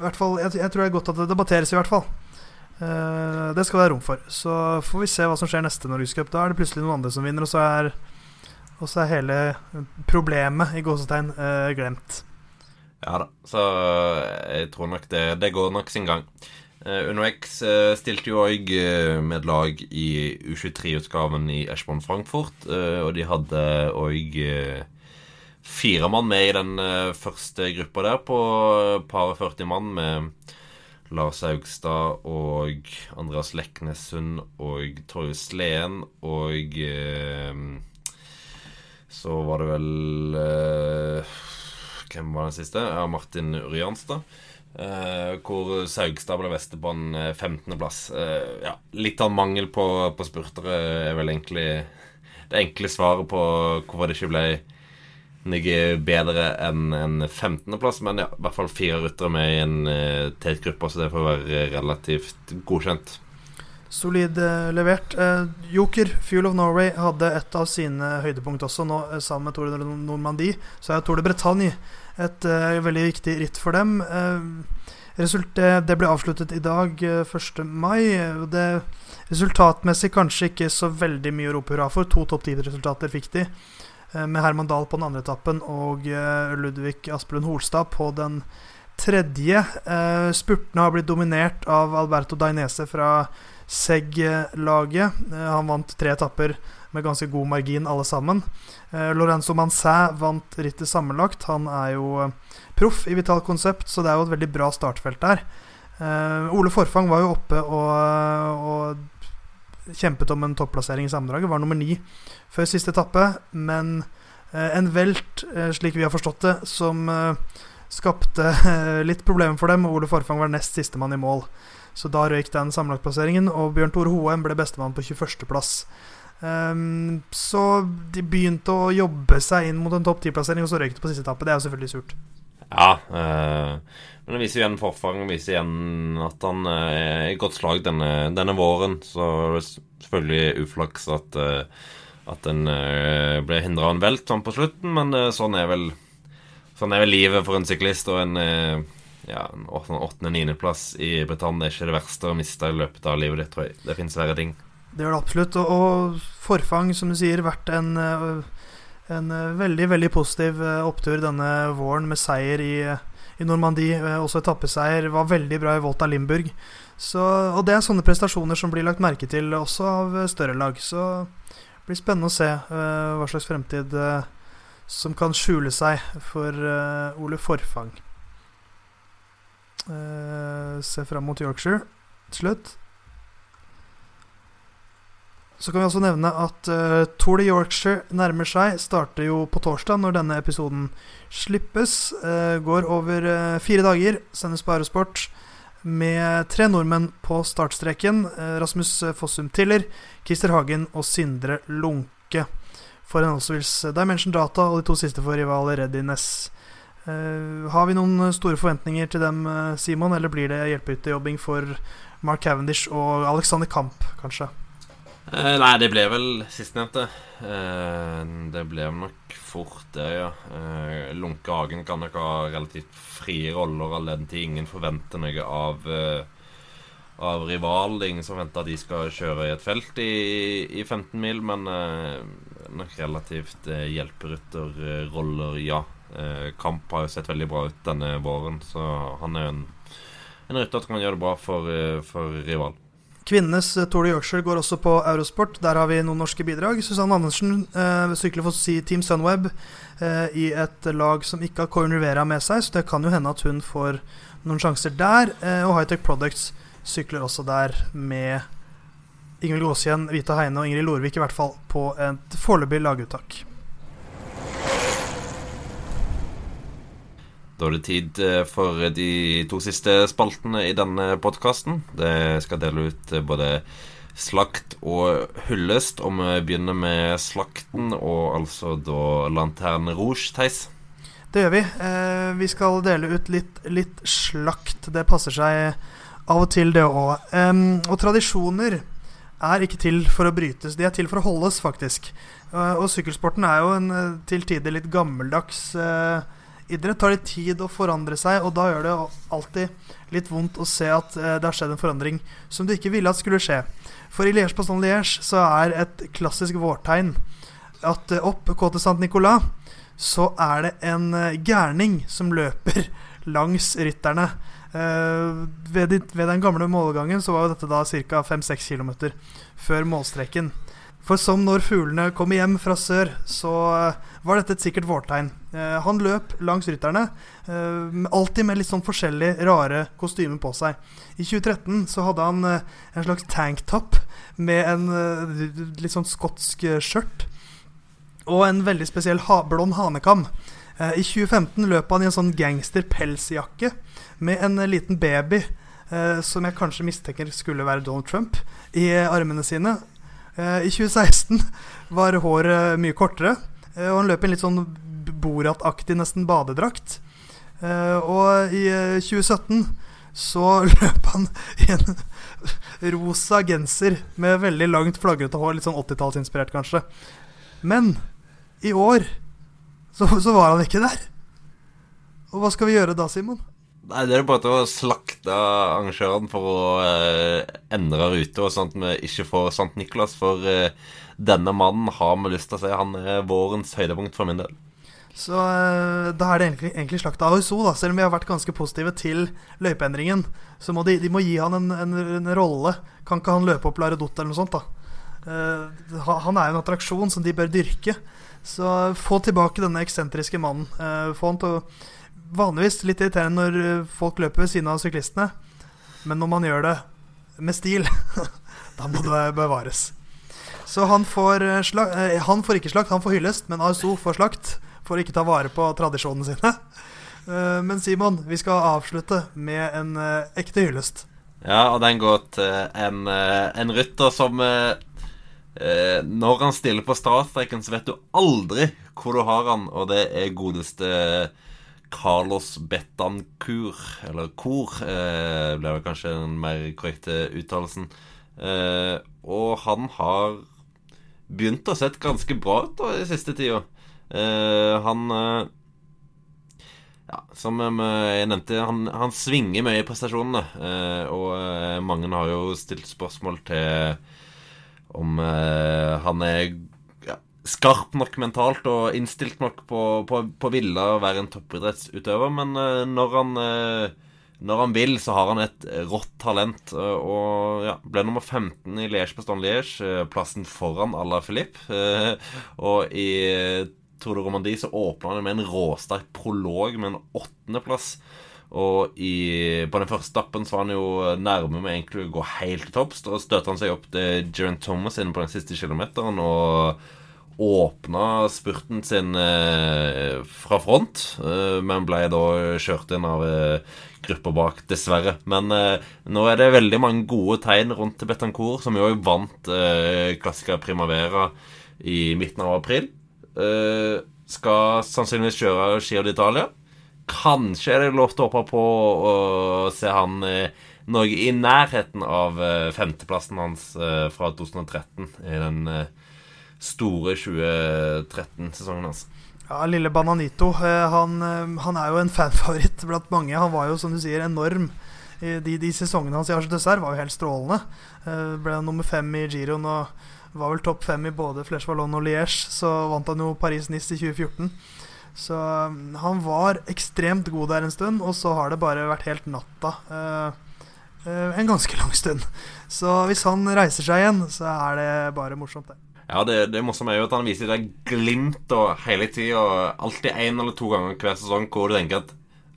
i hvert fall, jeg, jeg tror det er godt at det debatteres, i hvert fall. Uh, det skal det være rom for. Så får vi se hva som skjer neste Norgescup. Da er det plutselig noen andre som vinner, og så er, og så er hele problemet i gåsetegn uh, glemt. Ja da, så jeg tror nok det, det går nok sin gang. Uh, UnoX uh, stilte jo òg uh, med lag i U23-utgaven i Eschborn Frankfurt, og de hadde òg fire mann med i den første gruppa der, på par 40 mann, med Lars Haugstad og Andreas Leknessund og Torje Sleen og Så var det vel Hvem var den siste? Ja, Martin Urianstad. Uh, hvor Saugstad ble beste på en 15.-plass. Uh, uh, ja, litt av mangel på, på spurtere er vel egentlig det enkle svaret på hvorfor det ikke ble noe bedre enn en 15.-plass. Men ja, i hvert fall fire ryttere med i en uh, tetgruppe, så det får være relativt godkjent. Solid levert. Joker, Fuel of Norway, hadde et av sine høydepunkt også, nå sammen med Tour de Normandie. Så er Tour de Bretagne et uh, veldig viktig ritt for dem. Uh, det ble avsluttet i dag, uh, eh, 1. mai. Det resultatmessig kanskje ikke så veldig mye å rope hurra for. To topp ti-resultater fikk de, med Herman Dahl på den andre etappen og Ludvig Asplund Holstad på den tredje. Spurtene har blitt dominert av Alberto Dainese fra Seg-laget. Han vant tre etapper med ganske god margin, alle sammen. Eh, Lorenzo Mancet vant rittet sammenlagt. Han er jo eh, proff i Vital Konsept, så det er jo et veldig bra startfelt der. Eh, Ole Forfang var jo oppe og, og kjempet om en topplassering i sammendraget. Var nummer ni før siste etappe, men eh, en velt, eh, slik vi har forstått det, som eh, skapte litt problemer for dem. Ole Forfang var nest sistemann i mål. Så da røyk den sammenlagtplasseringen, og Bjørn Tore Hoem ble bestemann på 21.plass. Um, så de begynte å jobbe seg inn mot en topp ti-plassering, og så røyk det på siste etappe. Det er jo selvfølgelig surt. Ja, uh, men det viser igjen forfang. Viser igjen at han uh, er i godt slag denne, denne, våren. Så det er selvfølgelig uflaks at, uh, at en ble hindra av en velt sånn på slutten, men sånn er vel Sånn er vel livet for en syklist. Og en ja, åttende-niendeplass i Britannia er ikke det verste å miste i løpet av livet ditt, tror jeg. Det finnes verre ting. Det gjør det absolutt. Og, forfang, som du sier, vært en, eh, en eh, veldig, veldig positiv eh, opptur denne våren med seier i, i Normandie. Også etappeseier. Var veldig bra i Volta Limburg. Så, og det er sånne prestasjoner som blir lagt merke til også av større lag. Så det blir spennende å se hva slags fremtid som kan skjule seg for Ole Forfang. se fram mot Yorkshire til slutt. Så kan vi også nevne at uh, Tour de Yorkshire nærmer seg. Starter jo på torsdag når denne episoden slippes. Uh, går over uh, fire dager. Sendes på Aerosport med tre nordmenn på startstreken. Rasmus Fossum Tiller, Christer Hagen og Sindre Lunke. For henholdsvis Dimension Data og de to siste for rivalet Readiness. har vi noen store forventninger til dem, Simon, eller blir det hjelpehyttejobbing for Mark Cavendish og Alexander Kamp, kanskje? Eh, nei, det ble vel sistnevnte. Eh, det ble nok fort det, ja. Eh, Lunke Hagen kan nok ha relativt frie roller all den tid ingen forventer noe av eh, av rival. Det er ingen som venter at de skal kjøre i et felt i, i 15 mil, men eh, nok relativt eh, hjelperytterroller, ja. Kamp har jo sett veldig bra ut denne våren, så han er en, en rytter som kan gjøre det bra for, for rival. Kvinnenes eh, Tour de Yorkshire går også på Eurosport. Der har vi noen norske bidrag. Susanne Andersen eh, sykler for Team Sunweb eh, i et lag som ikke har Corin Rivera med seg, så det kan jo hende at hun får noen sjanser der. Eh, og Hightech Products sykler også der med Ingvild Gåsien, Vita Heine og Ingrid Lorvik i hvert fall på et foreløpig laguttak. Da er det tid eh, for de to siste spaltene i denne podkasten. Det skal dele ut eh, både slakt og hyllest. Og vi begynner med slakten, og altså da Lanterne Rouge, Theis. Det gjør vi. Eh, vi skal dele ut litt, litt, slakt. Det passer seg av og til, det òg. Eh, og tradisjoner er ikke til for å brytes, de er til for å holdes, faktisk. Eh, og sykkelsporten er jo en eh, til tider litt gammeldags eh, idrett tar det tid å forandre seg, og da gjør det alltid litt vondt å se at eh, det har skjedd en forandring som du ikke ville at skulle skje. For i Liège Paston Liège så er et klassisk vårtegn at eh, opp Côte Saint Nicolas så er det en eh, gærning som løper langs rytterne. Ved den gamle målgangen så var jo dette da ca. 5-6 km før målstreken. For som når fuglene kommer hjem fra sør, så eh, var dette et sikkert vårtegn. Eh, han løp langs rytterne, eh, alltid med litt sånn forskjellig rare kostymer på seg. I 2013 så hadde han en slags tanktop med en litt sånn skotsk skjørt. Og en veldig spesiell ha blond hanekam. I 2015 løp han i en sånn gangster-pelsjakke med en liten baby, som jeg kanskje mistenker skulle være Donald Trump, i armene sine. Eh, I 2016 var håret mye kortere, eh, og han løp i en litt sånn Borat-aktig nesten badedrakt. Eh, og i eh, 2017 så løp han i en rosa genser med veldig langt flagrete hår, litt sånn 80-tallsinspirert kanskje. Men i år så, så var han ikke der. Og hva skal vi gjøre da, Simon? Nei, Det er bare til å slakte arrangøren for å eh, endre rute, og sånn at vi ikke får St. Nicolas. For eh, denne mannen har vi lyst til å se. han er vårens høydepunkt for min del. Så eh, da er det egentlig, egentlig slakta av da. Selv om vi har vært ganske positive til løypeendringen, så må de, de må gi han en, en, en rolle. Kan ikke han løpe opp Laredot eller noe sånt, da? Eh, han er jo en attraksjon som de bør dyrke. Så få tilbake denne eksentriske mannen. Eh, få han til å Vanligvis litt irriterende når eh, folk løper ved siden av syklistene, men når man gjør det med stil, da må det bevares. Så han får, slakt, eh, han får ikke slakt, han får hyllest, men ASO får slakt for å ikke ta vare på tradisjonene sine. Eh, Men Simon, vi skal avslutte med en eh, ekte hyllest. Ja, og den går til en, eh, en rytter som eh, eh, Når han stiller på startstreken, så vet du aldri hvor du har han, og det er godeste Carlos Betancour, eller Kor, eh, ble det kanskje den mer korrekte uttalelsen. Eh, og han har begynt å sett ganske bra ut da, i siste tida. Eh, han eh, ja, som eh, jeg nevnte, han, han svinger mye i prestasjonene. Eh, og mange har jo stilt spørsmål til om han er skarp nok mentalt og innstilt nok på, på, på ville være en toppidrettsutøver. Men eh, når han eh, når han vil, så har han et rått talent. eh, Og ja, ble nummer 15 i Liège-Bastogne-Liège. eh, Plassen foran à la Philippe. Og i Tour de Romandie så åpna han med en råsterk prolog med en åttendeplass. Og i, på den første stappen så var han jo nærme med egentlig å gå helt til topps. Da støtte han seg opp til Geraint Thomas inne på den siste kilometeren og åpna spurten sin eh, fra front, eh, men ble da kjørt inn av eh, grupper bak, dessverre. Men eh, nå er det veldig mange gode tegn rundt Betancourt, som jo vant eh, Classica Primavera i midten av april. Eh, skal sannsynligvis kjøre Giro d'Italia. Kanskje er det lov til å håpe på å se han eh, noe i nærheten av femteplassen hans fra 2013 i den eh, store 2013-sesongen hans. Ja, lille Bananito. eh, Han, eh, han er jo en fanfavoritt blant mange. Han var jo, som du sier, enorm. De, de sesongene hans i Arge var jo helt strålende. Eh, Ble nummer fem i Giroen og var vel topp fem i både Flesh Wallon og Liège. Så vant han jo Paris-Nice i 2014. Så um, han var ekstremt god der en stund, og så har det bare vært helt natta. en ganske lang stund. Så hvis han reiser seg igjen, så er det bare morsomt, det. Ja, det, det morsomme er jo at han viser det glimt og hele tida. Alltid én eller to ganger hver sesong hvor du tenker at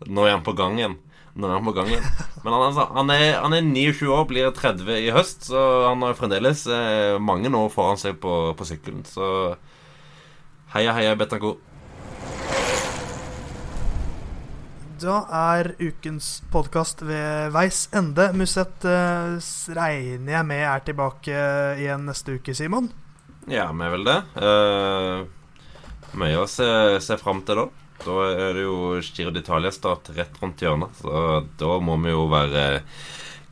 nå er han på gang igjen. Nå er han på gang igjen. Men han, altså, han, er, han er 29 år, blir 30 i høst, så han har fremdeles eh, mange år foran seg på, på sykkelen. Så heia, heia Betancourt. Da er ukens podkast ved veis ende. Musett eh, regner jeg med er tilbake igjen neste uke, Simon. Ja, vi er vel det. Uh, mye å se, se fram til da. Da er det jo Giro d'Italia-start rett rundt hjørnet, så da må vi jo være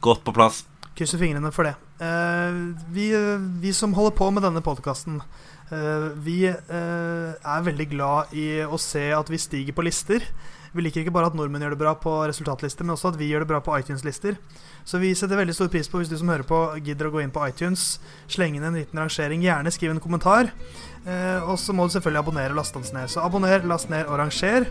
godt på plass. Krysser fingrene for det. Uh, vi, vi som holder på med denne podkasten, vi eh, er veldig glad i å se at vi stiger på lister. Vi liker ikke bare at nordmenn gjør det bra på resultatlister, men også at vi gjør det bra på iTunes-lister. Så vi setter veldig stor pris på hvis du som hører på, gidder å gå inn på iTunes, slenge inn en liten rangering. Gjerne skriv en kommentar. Eh, og så må du selvfølgelig abonnere og laste oss ned. Så abonner, last ned og ranger.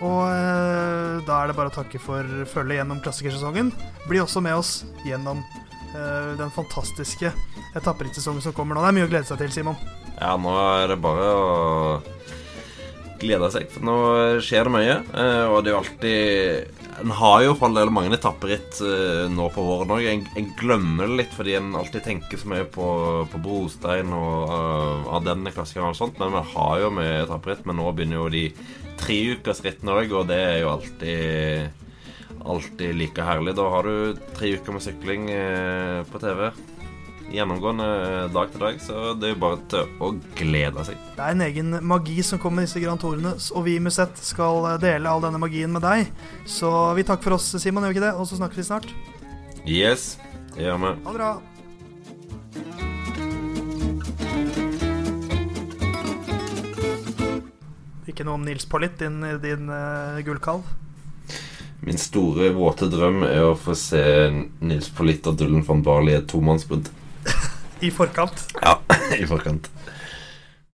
Og eh, da er det bare å takke for følget gjennom klassikersesongen. Bli også med oss gjennom eh, den fantastiske etapperittsesongen som kommer nå. Det er mye å glede seg til, Simon. Ja, nå er det bare å glede seg, for nå skjer det mye. eh, Og det er jo alltid En har jo for all del mange etapperitt eh, nå på våren òg. En, en glemmer det litt fordi en alltid tenker så mye på, på brostein og uh, av denne klassikeren og sånt, men vi har jo mye etapperitt. Men nå begynner jo de treukersrittene òg, og det er jo alltid Alltid like herlig. Da har du tre uker med sykling eh, på TV gjennomgående dag til dag, så det er jo bare til å glede seg. Det er en egen magi som kommer med disse Grand Tourene, og vi i Musett skal dele all denne magien med deg. Så vi takker for oss, Simon, gjør vi ikke det? Og så snakkes vi snart. Yes, det gjør vi. Ha det bra. Ikke noe om Nils Pollitt, din, din uh, gullkalv? Min store, våte drøm er å få se Nils Pollitt og Dullen van Barley i et tomannsbrudd. I forkant. Ja, i forkant.